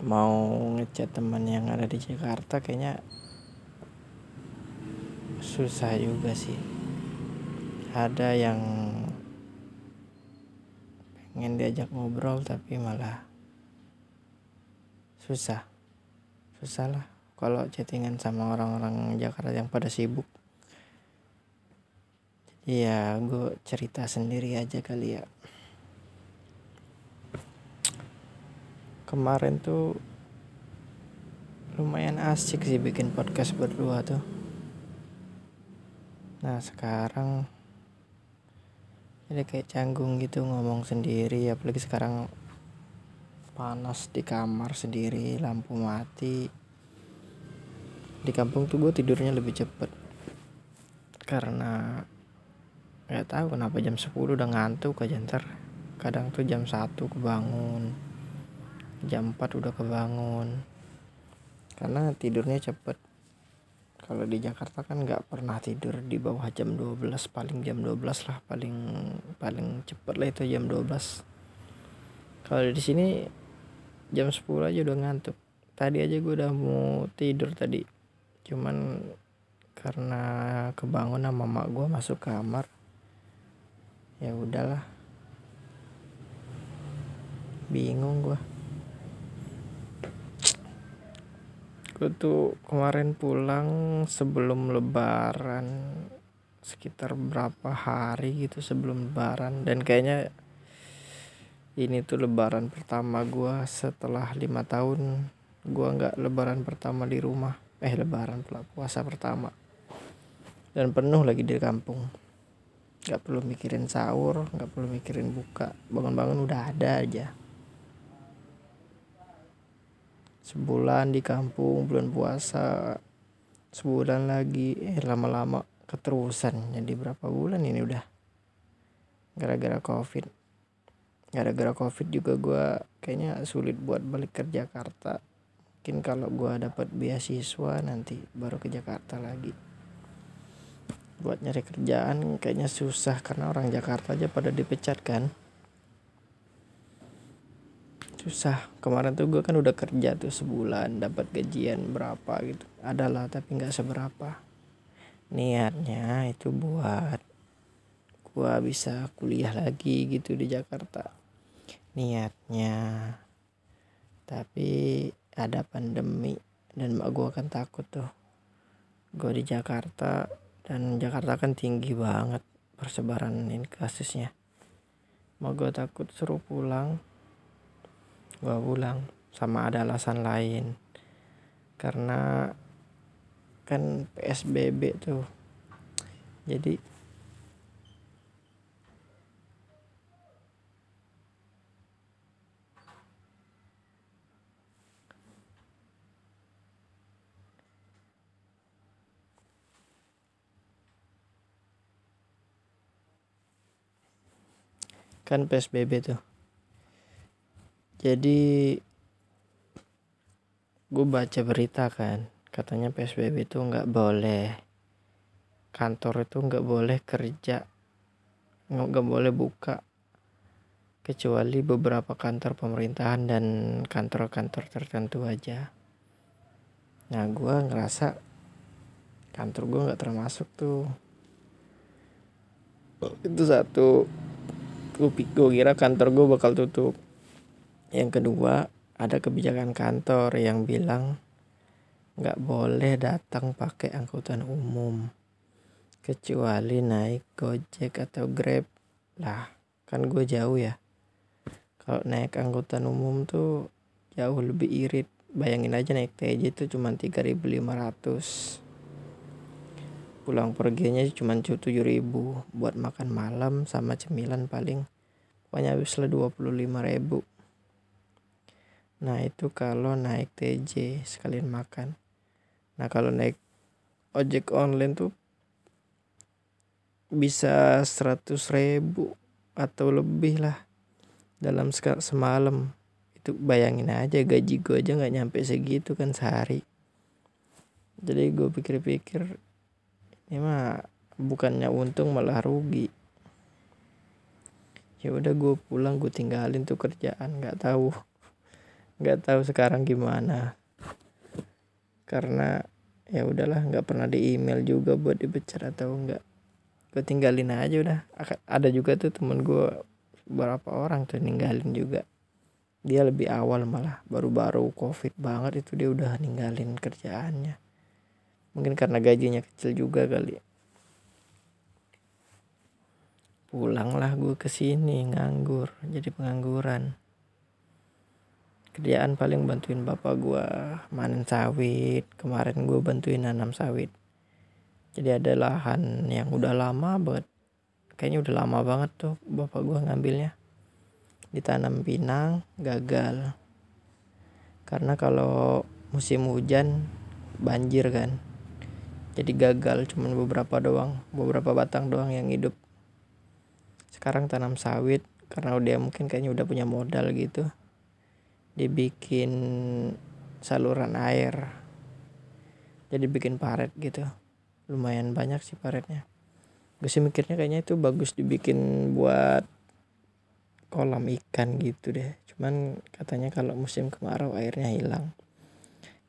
Mau ngechat teman yang ada di Jakarta kayaknya susah juga sih. Ada yang pengen diajak ngobrol tapi malah susah susah lah kalau chattingan sama orang-orang Jakarta yang pada sibuk Iya, gue cerita sendiri aja kali ya. Kemarin tuh lumayan asik sih bikin podcast berdua tuh. Nah sekarang jadi kayak canggung gitu ngomong sendiri apalagi sekarang panas di kamar sendiri lampu mati. Di kampung tuh gue tidurnya lebih cepet. Karena nggak tahu kenapa jam 10 udah ngantuk aja ntar. Kadang tuh jam 1 kebangun jam 4 udah kebangun. Karena tidurnya cepet kalau di Jakarta kan nggak pernah tidur di bawah jam 12 paling jam 12 lah paling paling cepet lah itu jam 12 kalau di sini jam 10 aja udah ngantuk. Tadi aja gue udah mau tidur tadi. Cuman karena kebangun sama mak gue masuk kamar ya udahlah. Bingung gua gue tuh kemarin pulang sebelum lebaran sekitar berapa hari gitu sebelum lebaran. Dan kayaknya ini tuh lebaran pertama gua setelah lima tahun. Gua nggak lebaran pertama di rumah. Eh lebaran puasa pertama. Dan penuh lagi di kampung. Nggak perlu mikirin sahur nggak perlu mikirin buka. Bangun-bangun udah ada aja sebulan di kampung bulan puasa. Sebulan lagi. Eh lama-lama keterusan. Jadi berapa bulan ini udah? Gara-gara covid. Gara-gara covid juga gue kayaknya sulit buat balik ke Jakarta. Mungkin kalau gue dapat beasiswa nanti baru ke Jakarta lagi. Buat nyari kerjaan kayaknya susah karena orang Jakarta aja pada dipecat kan susah. Kemarin tuh gue kan udah kerja tuh sebulan dapat gajian berapa gitu. Adalah tapi nggak seberapa. Niatnya itu buat gue bisa kuliah lagi gitu di Jakarta. Niatnya. Tapi ada pandemi dan mak gue kan takut tuh. Gue di Jakarta dan Jakarta kan tinggi banget persebaran ini kasusnya. Mau gue takut suruh pulang gue pulang sama ada alasan lain. Karena kan PSBB tuh. Jadi kan PSBB tuh jadi gue baca berita kan katanya PSBB itu nggak boleh kantor itu nggak boleh kerja nggak boleh buka kecuali beberapa kantor pemerintahan dan kantor-kantor tertentu aja. Nah gue ngerasa kantor gue nggak termasuk tuh. Itu satu gue kira kantor gue bakal tutup yang kedua ada kebijakan kantor yang bilang nggak boleh datang pakai angkutan umum kecuali naik gojek atau grab. Lah kan gue jauh ya. Kalau naik angkutan umum tuh jauh lebih irit. Bayangin aja naik TJ itu cuma 3500 pulang perginya cuma tujuh ribu. Buat makan malam sama cemilan paling pokoknya habis lah dua puluh lima ribu nah itu kalau naik TJ sekalian makan. Nah kalau naik ojek online tuh bisa seratus ribu atau lebih lah dalam semalam. Itu bayangin aja gaji gue aja nggak nyampe segitu kan sehari. Jadi gue pikir-pikir ini mah bukannya untung malah rugi. Ya udah gue pulang gue tinggalin tuh kerjaan nggak tahu nggak tahu sekarang gimana. Karena ya udahlah nggak pernah di email juga buat dipecat atau enggak gue tinggalin aja udah. Ada juga tuh temen gue beberapa orang tuh ninggalin juga. Dia lebih awal malah baru-baru covid banget itu dia udah ninggalin kerjaannya. Mungkin karena gajinya kecil juga kali. Pulanglah gue ke sini nganggur jadi pengangguran kerjaan paling bantuin bapak gue manen sawit kemarin gue bantuin nanam sawit. Jadi ada lahan yang udah lama banget kayaknya udah lama banget tuh bapak gue ngambilnya. Ditanam pinang gagal. Karena kalau musim hujan banjir kan. Jadi gagal cuman beberapa doang beberapa batang doang yang hidup. Sekarang tanam sawit karena dia mungkin kayaknya udah punya modal gitu dibikin saluran air. Jadi bikin paret gitu. Lumayan banyak sih paretnya. Gue sih mikirnya kayaknya itu bagus dibikin buat kolam ikan gitu deh. Cuman katanya kalau musim kemarau airnya hilang.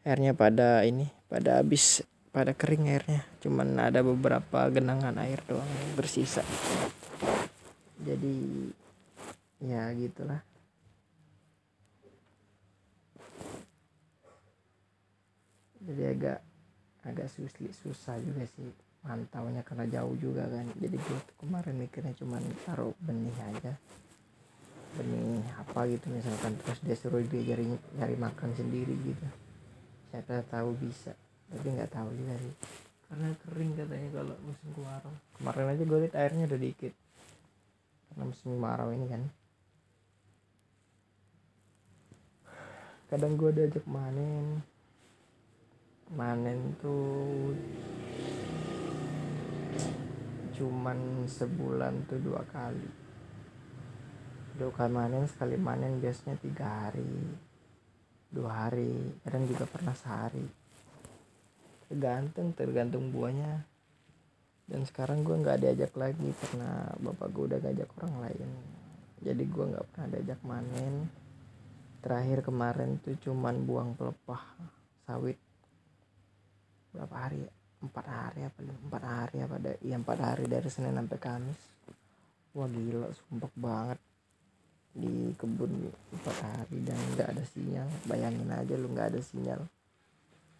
Airnya pada ini pada habis pada kering airnya. Cuman ada beberapa genangan air doang yang bersisa. Jadi ya gitulah jadi agak agak susah susah juga sih. Mantaunya karena jauh juga kan. Jadi gue kemarin mikirnya cuman taruh benih aja. Benih apa gitu misalkan. Terus dia suruh dia cari nyari makan sendiri gitu. Saya tahu bisa. Tapi nggak tahu juga sih. Karena kering katanya kalau musim kemarau. Kemarin aja gue liat airnya udah dikit. Karena musim kemarau ini kan. Kadang gue diajak manen manen tuh cuman sebulan tuh dua kali. Dua kali manen sekali manen biasanya tiga hari dua hari kadang juga pernah sehari. Tergantung tergantung buahnya. Dan sekarang gue nggak diajak lagi karena bapak gue udah ngajak orang lain. Jadi gue nggak pernah diajak manen. Terakhir kemarin tuh cuman buang pelepah sawit berapa hari ya? empat hari apa empat hari apa ada iya empat hari dari senin sampai kamis. Wah gila sumpah banget. Di kebun empat hari dan nggak ada sinyal. Bayangin aja lu nggak ada sinyal.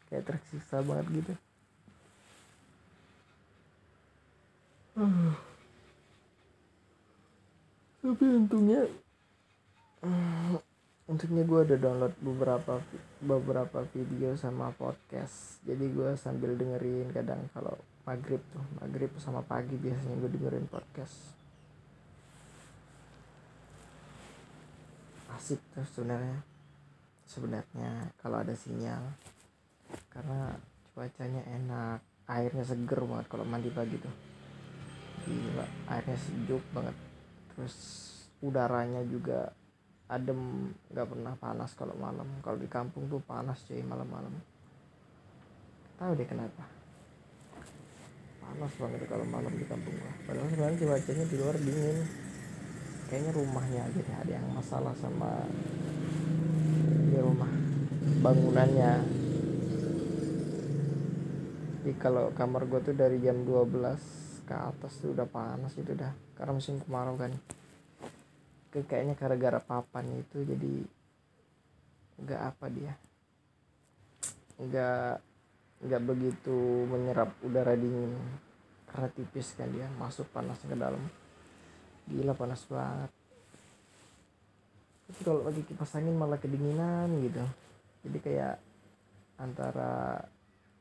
Kayak tersiksa banget gitu. Tapi untungnya untungnya gue udah download beberapa beberapa video sama podcast. Jadi gue sambil dengerin kadang kalau maghrib tuh maghrib sama pagi biasanya gue dengerin podcast. Asik tuh sebenarnya sebenarnya kalau ada sinyal. Karena cuacanya enak airnya seger banget kalau mandi pagi tuh. Gila airnya sejuk banget. Terus udaranya juga adem nggak pernah panas kalau malam. Kalau di kampung tuh panas cuy malam-malam. Tahu deh kenapa. Panas banget kalau malam di kampung gua. Padahal sebenarnya cuacanya di luar dingin. Kayaknya rumahnya aja deh ada yang masalah sama di rumah bangunannya. Jadi kalau kamar gue tuh dari jam 12 ke atas tuh udah panas itu dah. Karena musim kemarau kan kayaknya gara-gara papan itu jadi nggak apa dia. Nggak nggak begitu menyerap udara dingin. Karena tipis kan dia masuk panas ke dalam. Gila panas banget. Tapi kalau lagi kipas angin malah kedinginan gitu. Jadi kayak antara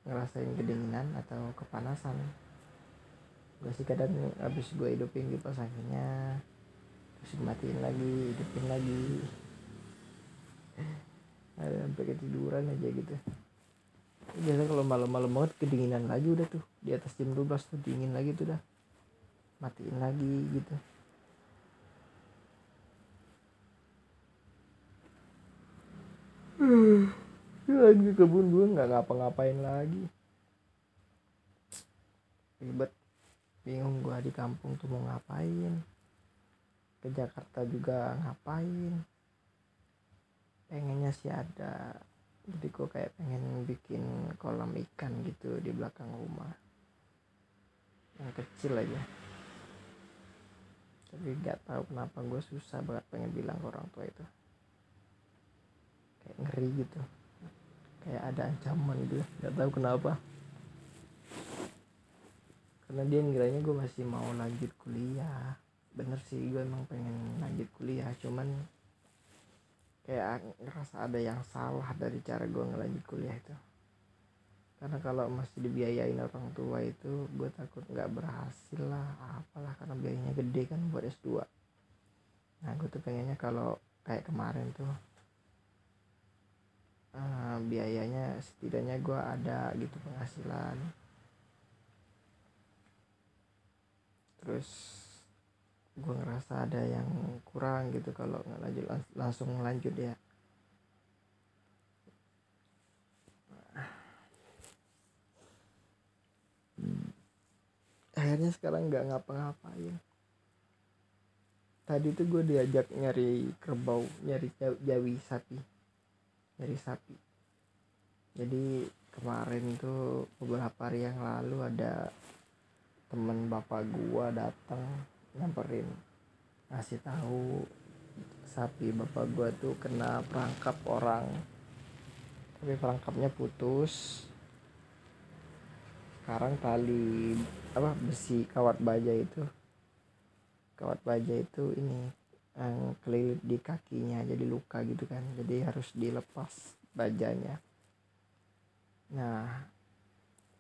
ngerasain kedinginan atau kepanasan. Gue sih kadang habis gue hidupin kipas anginnya terus matiin lagi hidupin lagi. Ada sampai ketiduran aja gitu. Biasa kalau malam-malam banget kedinginan lagi udah tuh. Di atas jam 12 tuh dingin lagi tuh dah. Matiin lagi gitu. Hmm. lagi kebun gue nggak ngapa-ngapain lagi. Ribet. Bingung gue di kampung tuh mau ngapain ke Jakarta juga ngapain? Pengennya sih ada. Jadi gue kayak pengen bikin kolam ikan gitu di belakang rumah. Yang kecil aja. Tapi gak tahu kenapa gue susah banget pengen bilang ke orang tua itu. Kayak ngeri gitu. Kayak ada ancaman gitu. Gak tahu kenapa. Karena dia ngiranya gue masih mau lanjut kuliah bener sih gue emang pengen lanjut kuliah cuman kayak ngerasa ada yang salah dari cara gue ngelanjut kuliah itu. Karena kalau masih dibiayain orang tua itu gue takut nggak berhasil lah apalah karena biayanya gede kan buat S2 nah gue tuh pengennya kalau kayak kemarin tuh uh, biayanya setidaknya gue ada gitu penghasilan. Terus gue ngerasa ada yang kurang gitu kalau nggak lanjut langsung lanjut ya. Akhirnya sekarang nggak ngapa-ngapain. Tadi tuh gue diajak nyari kerbau nyari jawi sapi nyari sapi. Jadi kemarin tuh beberapa hari yang lalu ada temen bapak gua datang nyamperin ngasih tahu sapi bapak gua tuh kena perangkap orang. Tapi perangkapnya putus. Sekarang tali apa besi kawat baja itu. Kawat baja itu ini yang kelilit di kakinya jadi luka gitu kan. Jadi harus dilepas bajanya. Nah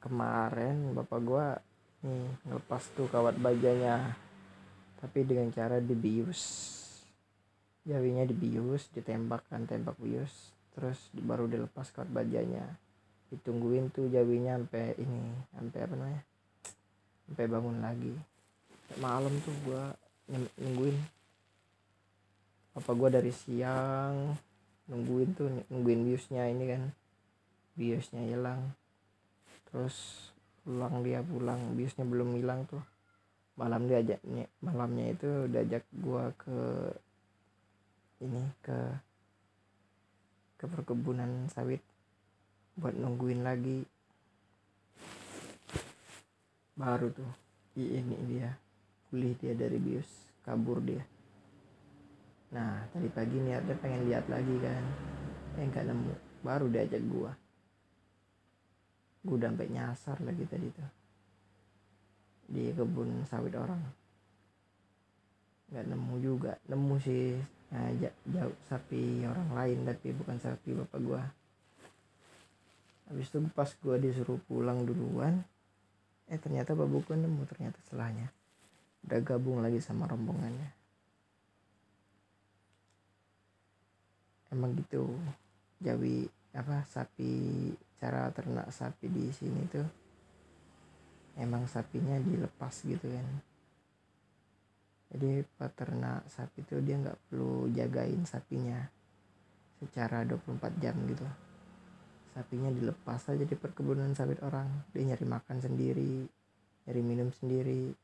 kemarin bapak gua nih ngelepas tuh kawat bajanya tapi dengan cara dibius. Jawinya dibius ditembakkan tembak bius. Terus baru dilepas kawat bajanya ditungguin tuh jawinya sampai ini sampai apa namanya? Sampai bangun lagi. Malam tuh gua nungguin. Apa gua dari siang nungguin tuh nungguin biusnya ini kan. Biusnya hilang. Terus pulang dia pulang biusnya belum hilang tuh malam dia ajaknya malamnya itu diajak gua ke ini ke ke perkebunan sawit buat nungguin lagi. Baru tuh ini dia pulih dia dari bius kabur dia. Nah tadi pagi niatnya pengen lihat lagi kan eh nggak nemu baru diajak gua. Gua udah sampai nyasar lagi tadi tuh di kebun sawit orang. Nggak nemu juga. Nemu sih nah, jauh sapi orang lain tapi bukan sapi bapak gua. Habis itu pas gua disuruh pulang duluan eh ternyata babu gua nemu ternyata setelahnya udah gabung lagi sama rombongannya. Emang gitu. Jawi apa sapi cara ternak sapi di sini tuh emang sapinya dilepas gitu kan. Jadi peternak sapi itu dia nggak perlu jagain sapinya secara 24 jam gitu. Sapinya dilepas aja di perkebunan sawit orang. Dia nyari makan sendiri nyari minum sendiri.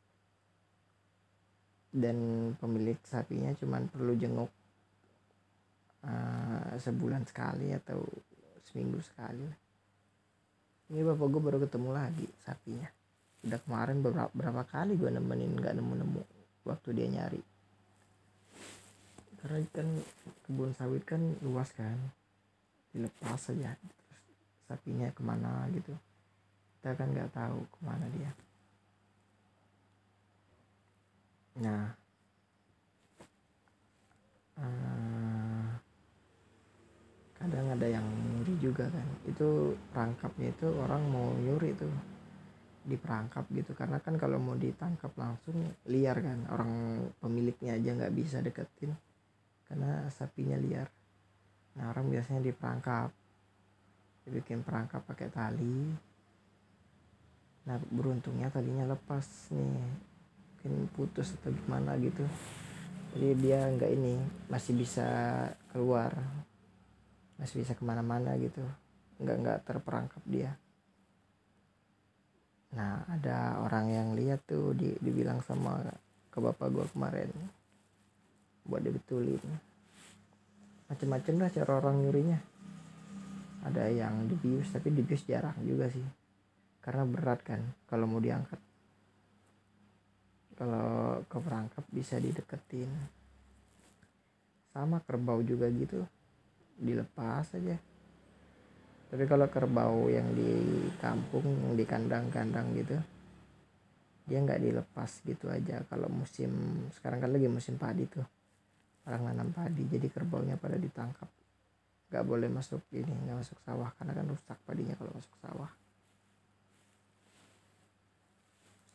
Dan pemilik sapinya cuman perlu jenguk uh, sebulan sekali atau seminggu sekali ini bapak gue baru ketemu lagi sapinya udah kemarin beberapa, berapa kali gue nemenin nggak nemu nemu waktu dia nyari. Karena kan kebun sawit kan luas kan dilepas saja terus sapinya ke mana gitu. Kita kan nggak tahu ke mana dia. Nah. Uh, kadang ada yang nyuri juga kan. Itu perangkapnya itu orang mau nyuri tuh diperangkap gitu. Karena kan kalau mau ditangkap langsung liar kan. Orang pemiliknya aja nggak bisa deketin. Karena sapinya liar. Nah orang biasanya diperangkap. Dibikin perangkap pakai tali. Nah beruntungnya talinya lepas nih. Mungkin putus atau gimana gitu. Jadi dia nggak ini masih bisa keluar. Masih bisa ke mana-mana gitu. Nggak nggak terperangkap dia nah ada orang yang lihat tuh di, dibilang sama ke bapak gua kemarin buat dibetulin. Macem-macem lah cara orang nyurinya. Ada yang dibius tapi dibius jarang juga sih. Karena berat kan kalau mau diangkat. Kalau ke perangkap bisa dideketin. Sama kerbau juga gitu dilepas aja tapi kalau kerbau yang di kampung yang di kandang-kandang gitu dia nggak dilepas gitu aja. Kalau musim sekarang kan lagi musim padi tuh. Orang nanam padi jadi kerbaunya pada ditangkap. Nggak boleh masuk ini nggak masuk sawah karena kan rusak padinya kalau masuk sawah.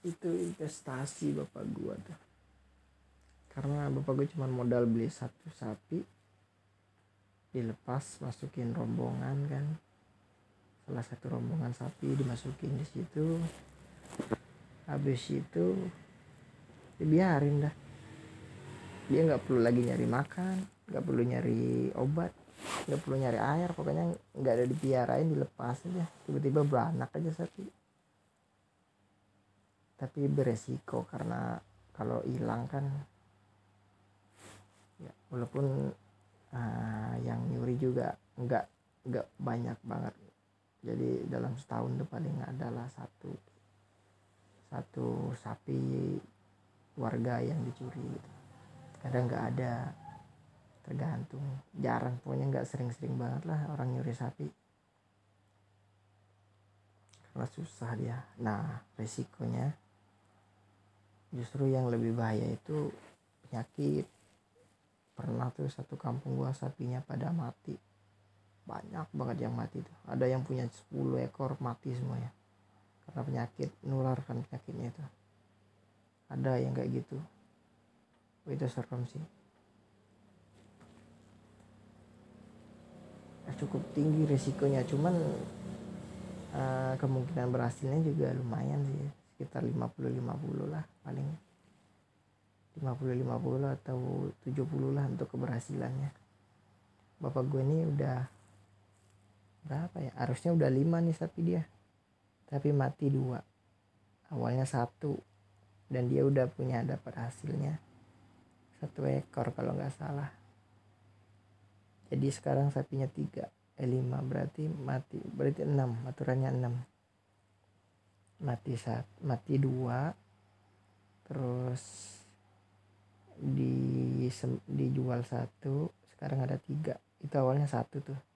Itu investasi bapak gua tuh. Karena bapak gua cuma modal beli satu sapi dilepas masukin rombongan kan salah satu rombongan sapi dimasukin di situ. Habis itu dibiarin dah. Dia nggak perlu lagi nyari makan nggak perlu nyari obat nggak perlu nyari air pokoknya nggak ada dipiarain dilepas aja. Tiba-tiba beranak aja sapi. Tapi beresiko karena kalau hilang kan ya walaupun uh, yang nyuri juga nggak nggak banyak banget jadi dalam setahun tuh paling adalah satu satu sapi warga yang dicuri gitu. Kadang nggak ada tergantung. Jarang pokoknya nggak sering-sering banget lah orang nyuri sapi. Karena susah dia. Nah resikonya justru yang lebih bahaya itu penyakit. Pernah tuh satu kampung gua sapinya pada mati banyak banget yang mati tuh ada yang punya 10 ekor mati semuanya. Karena penyakit nularkan penyakitnya itu. Ada yang kayak gitu. Oh, itu serem sih. Ya, cukup tinggi resikonya. Cuman uh, kemungkinan berhasilnya juga lumayan sih. Sekitar 50-50 lah paling. 50-50 atau 70 lah untuk keberhasilannya. Bapak gue ini udah berapa ya? Harusnya udah lima nih sapi dia. Tapi mati dua. Awalnya satu. Dan dia udah punya dapat hasilnya. Satu ekor kalau nggak salah. Jadi sekarang sapinya tiga. Eh lima. Berarti mati berarti enam. Aturannya enam. Mati saat mati dua. Terus di dijual satu. Sekarang ada tiga. Itu awalnya satu tuh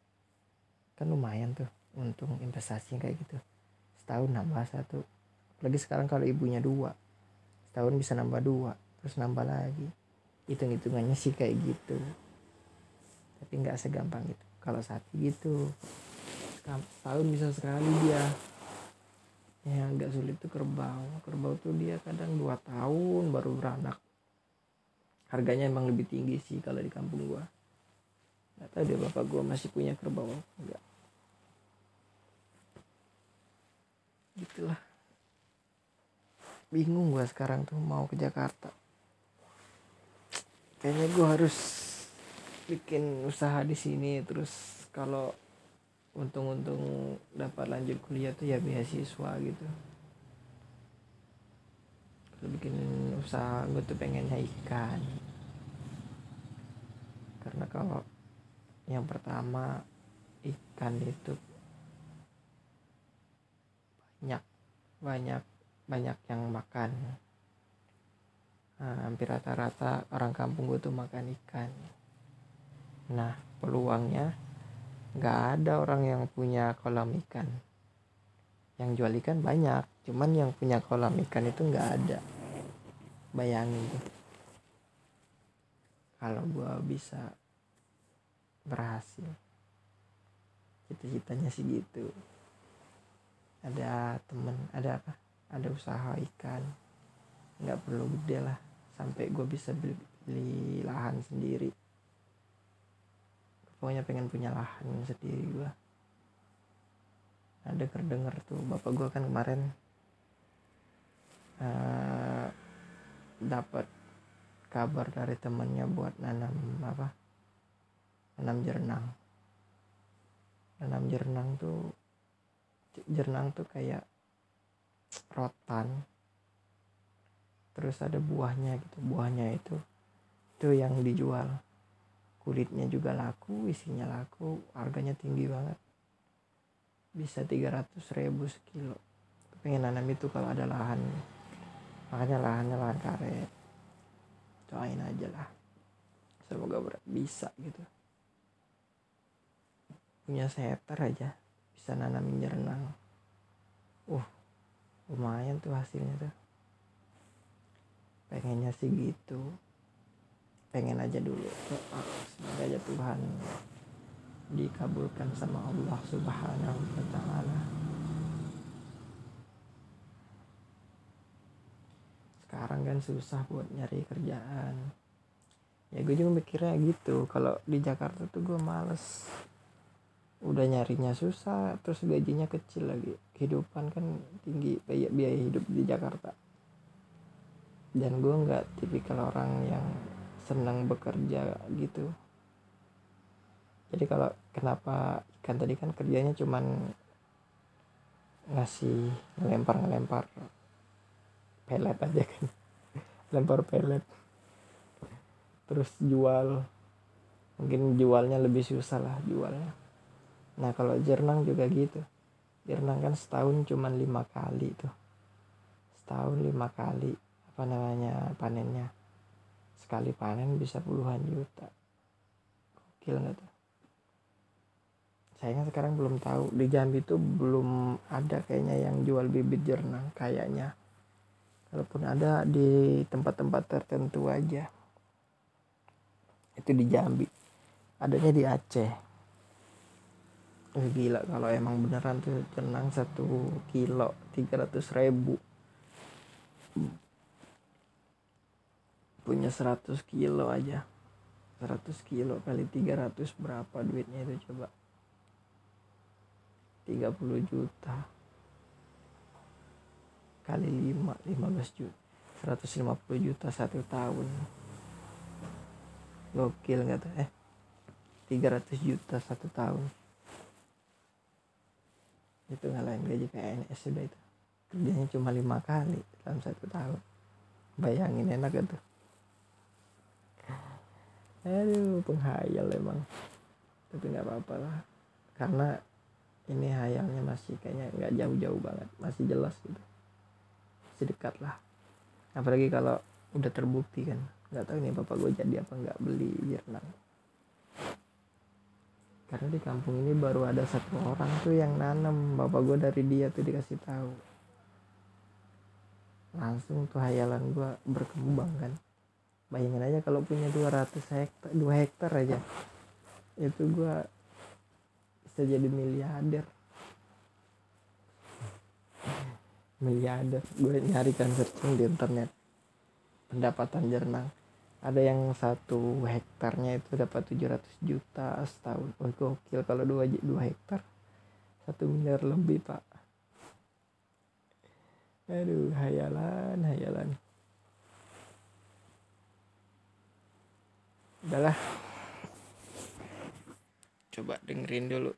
kan lumayan tuh untung investasinya kayak gitu. Setahun nambah satu. Lagi sekarang kalau ibunya dua setahun bisa nambah dua terus nambah lagi. Hitung hitungannya sih kayak gitu. Tapi nggak segampang itu kalau sapi gitu tahun bisa sekali dia. Yang agak sulit tuh kerbau. Kerbau tuh dia kadang dua tahun baru beranak. Harganya emang lebih tinggi sih kalau di kampung gua. Nggak tahu deh bapak gua masih punya kerbau enggak gitulah. Bingung gua sekarang tuh mau ke Jakarta. Kayaknya gue harus bikin usaha di sini terus kalau untung-untung dapat lanjut kuliah tuh ya beasiswa gitu. Bikin usaha gue tuh pengennya ikan. Karena kalau yang pertama ikan itu banyak banyak banyak yang makan. Nah, hampir rata-rata orang kampung gue tuh makan ikan. Nah peluangnya nggak ada orang yang punya kolam ikan. Yang jual ikan banyak cuman yang punya kolam ikan itu nggak ada. Bayangin tuh. Kalau gue bisa berhasil. Cita-citanya sih gitu ada temen ada apa? Ada usaha ikan. Nggak perlu gede lah sampai gue bisa beli, beli lahan sendiri. Pokoknya pengen punya lahan sendiri gue ada denger tuh bapak gue kan kemarin uh, dapat kabar dari temennya buat nanam apa? Nanam jernang nanam jernang tuh jernang tuh kayak rotan. Terus ada buahnya gitu. Buahnya itu itu yang dijual. Kulitnya juga laku isinya laku harganya tinggi banget. Bisa 300 ribu sekilo. Pengen nanam itu kalau ada lahan. Makanya lahannya lahan karet. Doain aja lah. Semoga bisa gitu. Punya seter aja bisa nanamin renang uh lumayan tuh hasilnya tuh pengennya sih gitu pengen aja dulu semoga aja Tuhan dikabulkan sama Allah Subhanahu wa taala. Sekarang kan susah buat nyari kerjaan. Ya gue juga mikirnya gitu. Kalau di Jakarta tuh gue males. Udah nyarinya susah, terus gajinya kecil lagi. Kehidupan kan tinggi biaya, biaya hidup di Jakarta. Dan gue nggak tipikal orang yang senang bekerja gitu. Jadi kalau kenapa ikan tadi kan kerjanya cuman ngasih ngelempar ngelempar pelet aja kan. Lempar pelet. Terus jual. Mungkin jualnya lebih susah lah jualnya nah kalau jernang juga gitu. Jernang kan setahun cuman lima kali tuh. Setahun lima kali apa namanya panennya. Sekali panen bisa puluhan juta. Gokil nggak tuh? Sayangnya sekarang belum tahu. Di Jambi itu belum ada kayaknya yang jual bibit jernang kayaknya. Kalaupun ada di tempat-tempat tertentu aja. Itu di Jambi. Adanya di Aceh oh, gila kalau emang beneran tuh jernang satu kilo tiga ratus ribu. Punya 100 kilo aja. 100 kilo kali 300 berapa duitnya itu coba? 30 juta. Kali 5 15 juta. 150 juta satu tahun. Gokil nggak tuh eh? 300 juta satu tahun itu ngalahin gaji PNS sudah itu. Kerjanya cuma lima kali dalam satu tahun. Bayangin enak tuh? Aduh penghayal emang. Tapi nggak apa-apa lah. Karena ini hayalnya masih kayaknya nggak jauh-jauh banget. Masih jelas gitu. Masih dekat lah. Apalagi kalau udah terbukti kan. Nggak tahu nih bapak gue jadi apa nggak beli jernang karena di kampung ini baru ada satu orang tuh yang nanam bapak gue dari dia tuh dikasih tahu. Langsung tuh hayalan gue berkembang kan. Bayangin aja kalau punya 200 hektar 2 hektar aja. Itu gua bisa jadi miliarder. Miliarder. Gue nyari kan searching di internet. Pendapatan jernang ada yang satu hektarnya itu dapat 700 juta setahun. Oh gokil. Kalau dua dua hektar satu miliar lebih pak. Aduh hayalan hayalan. Udahlah. Coba dengerin dulu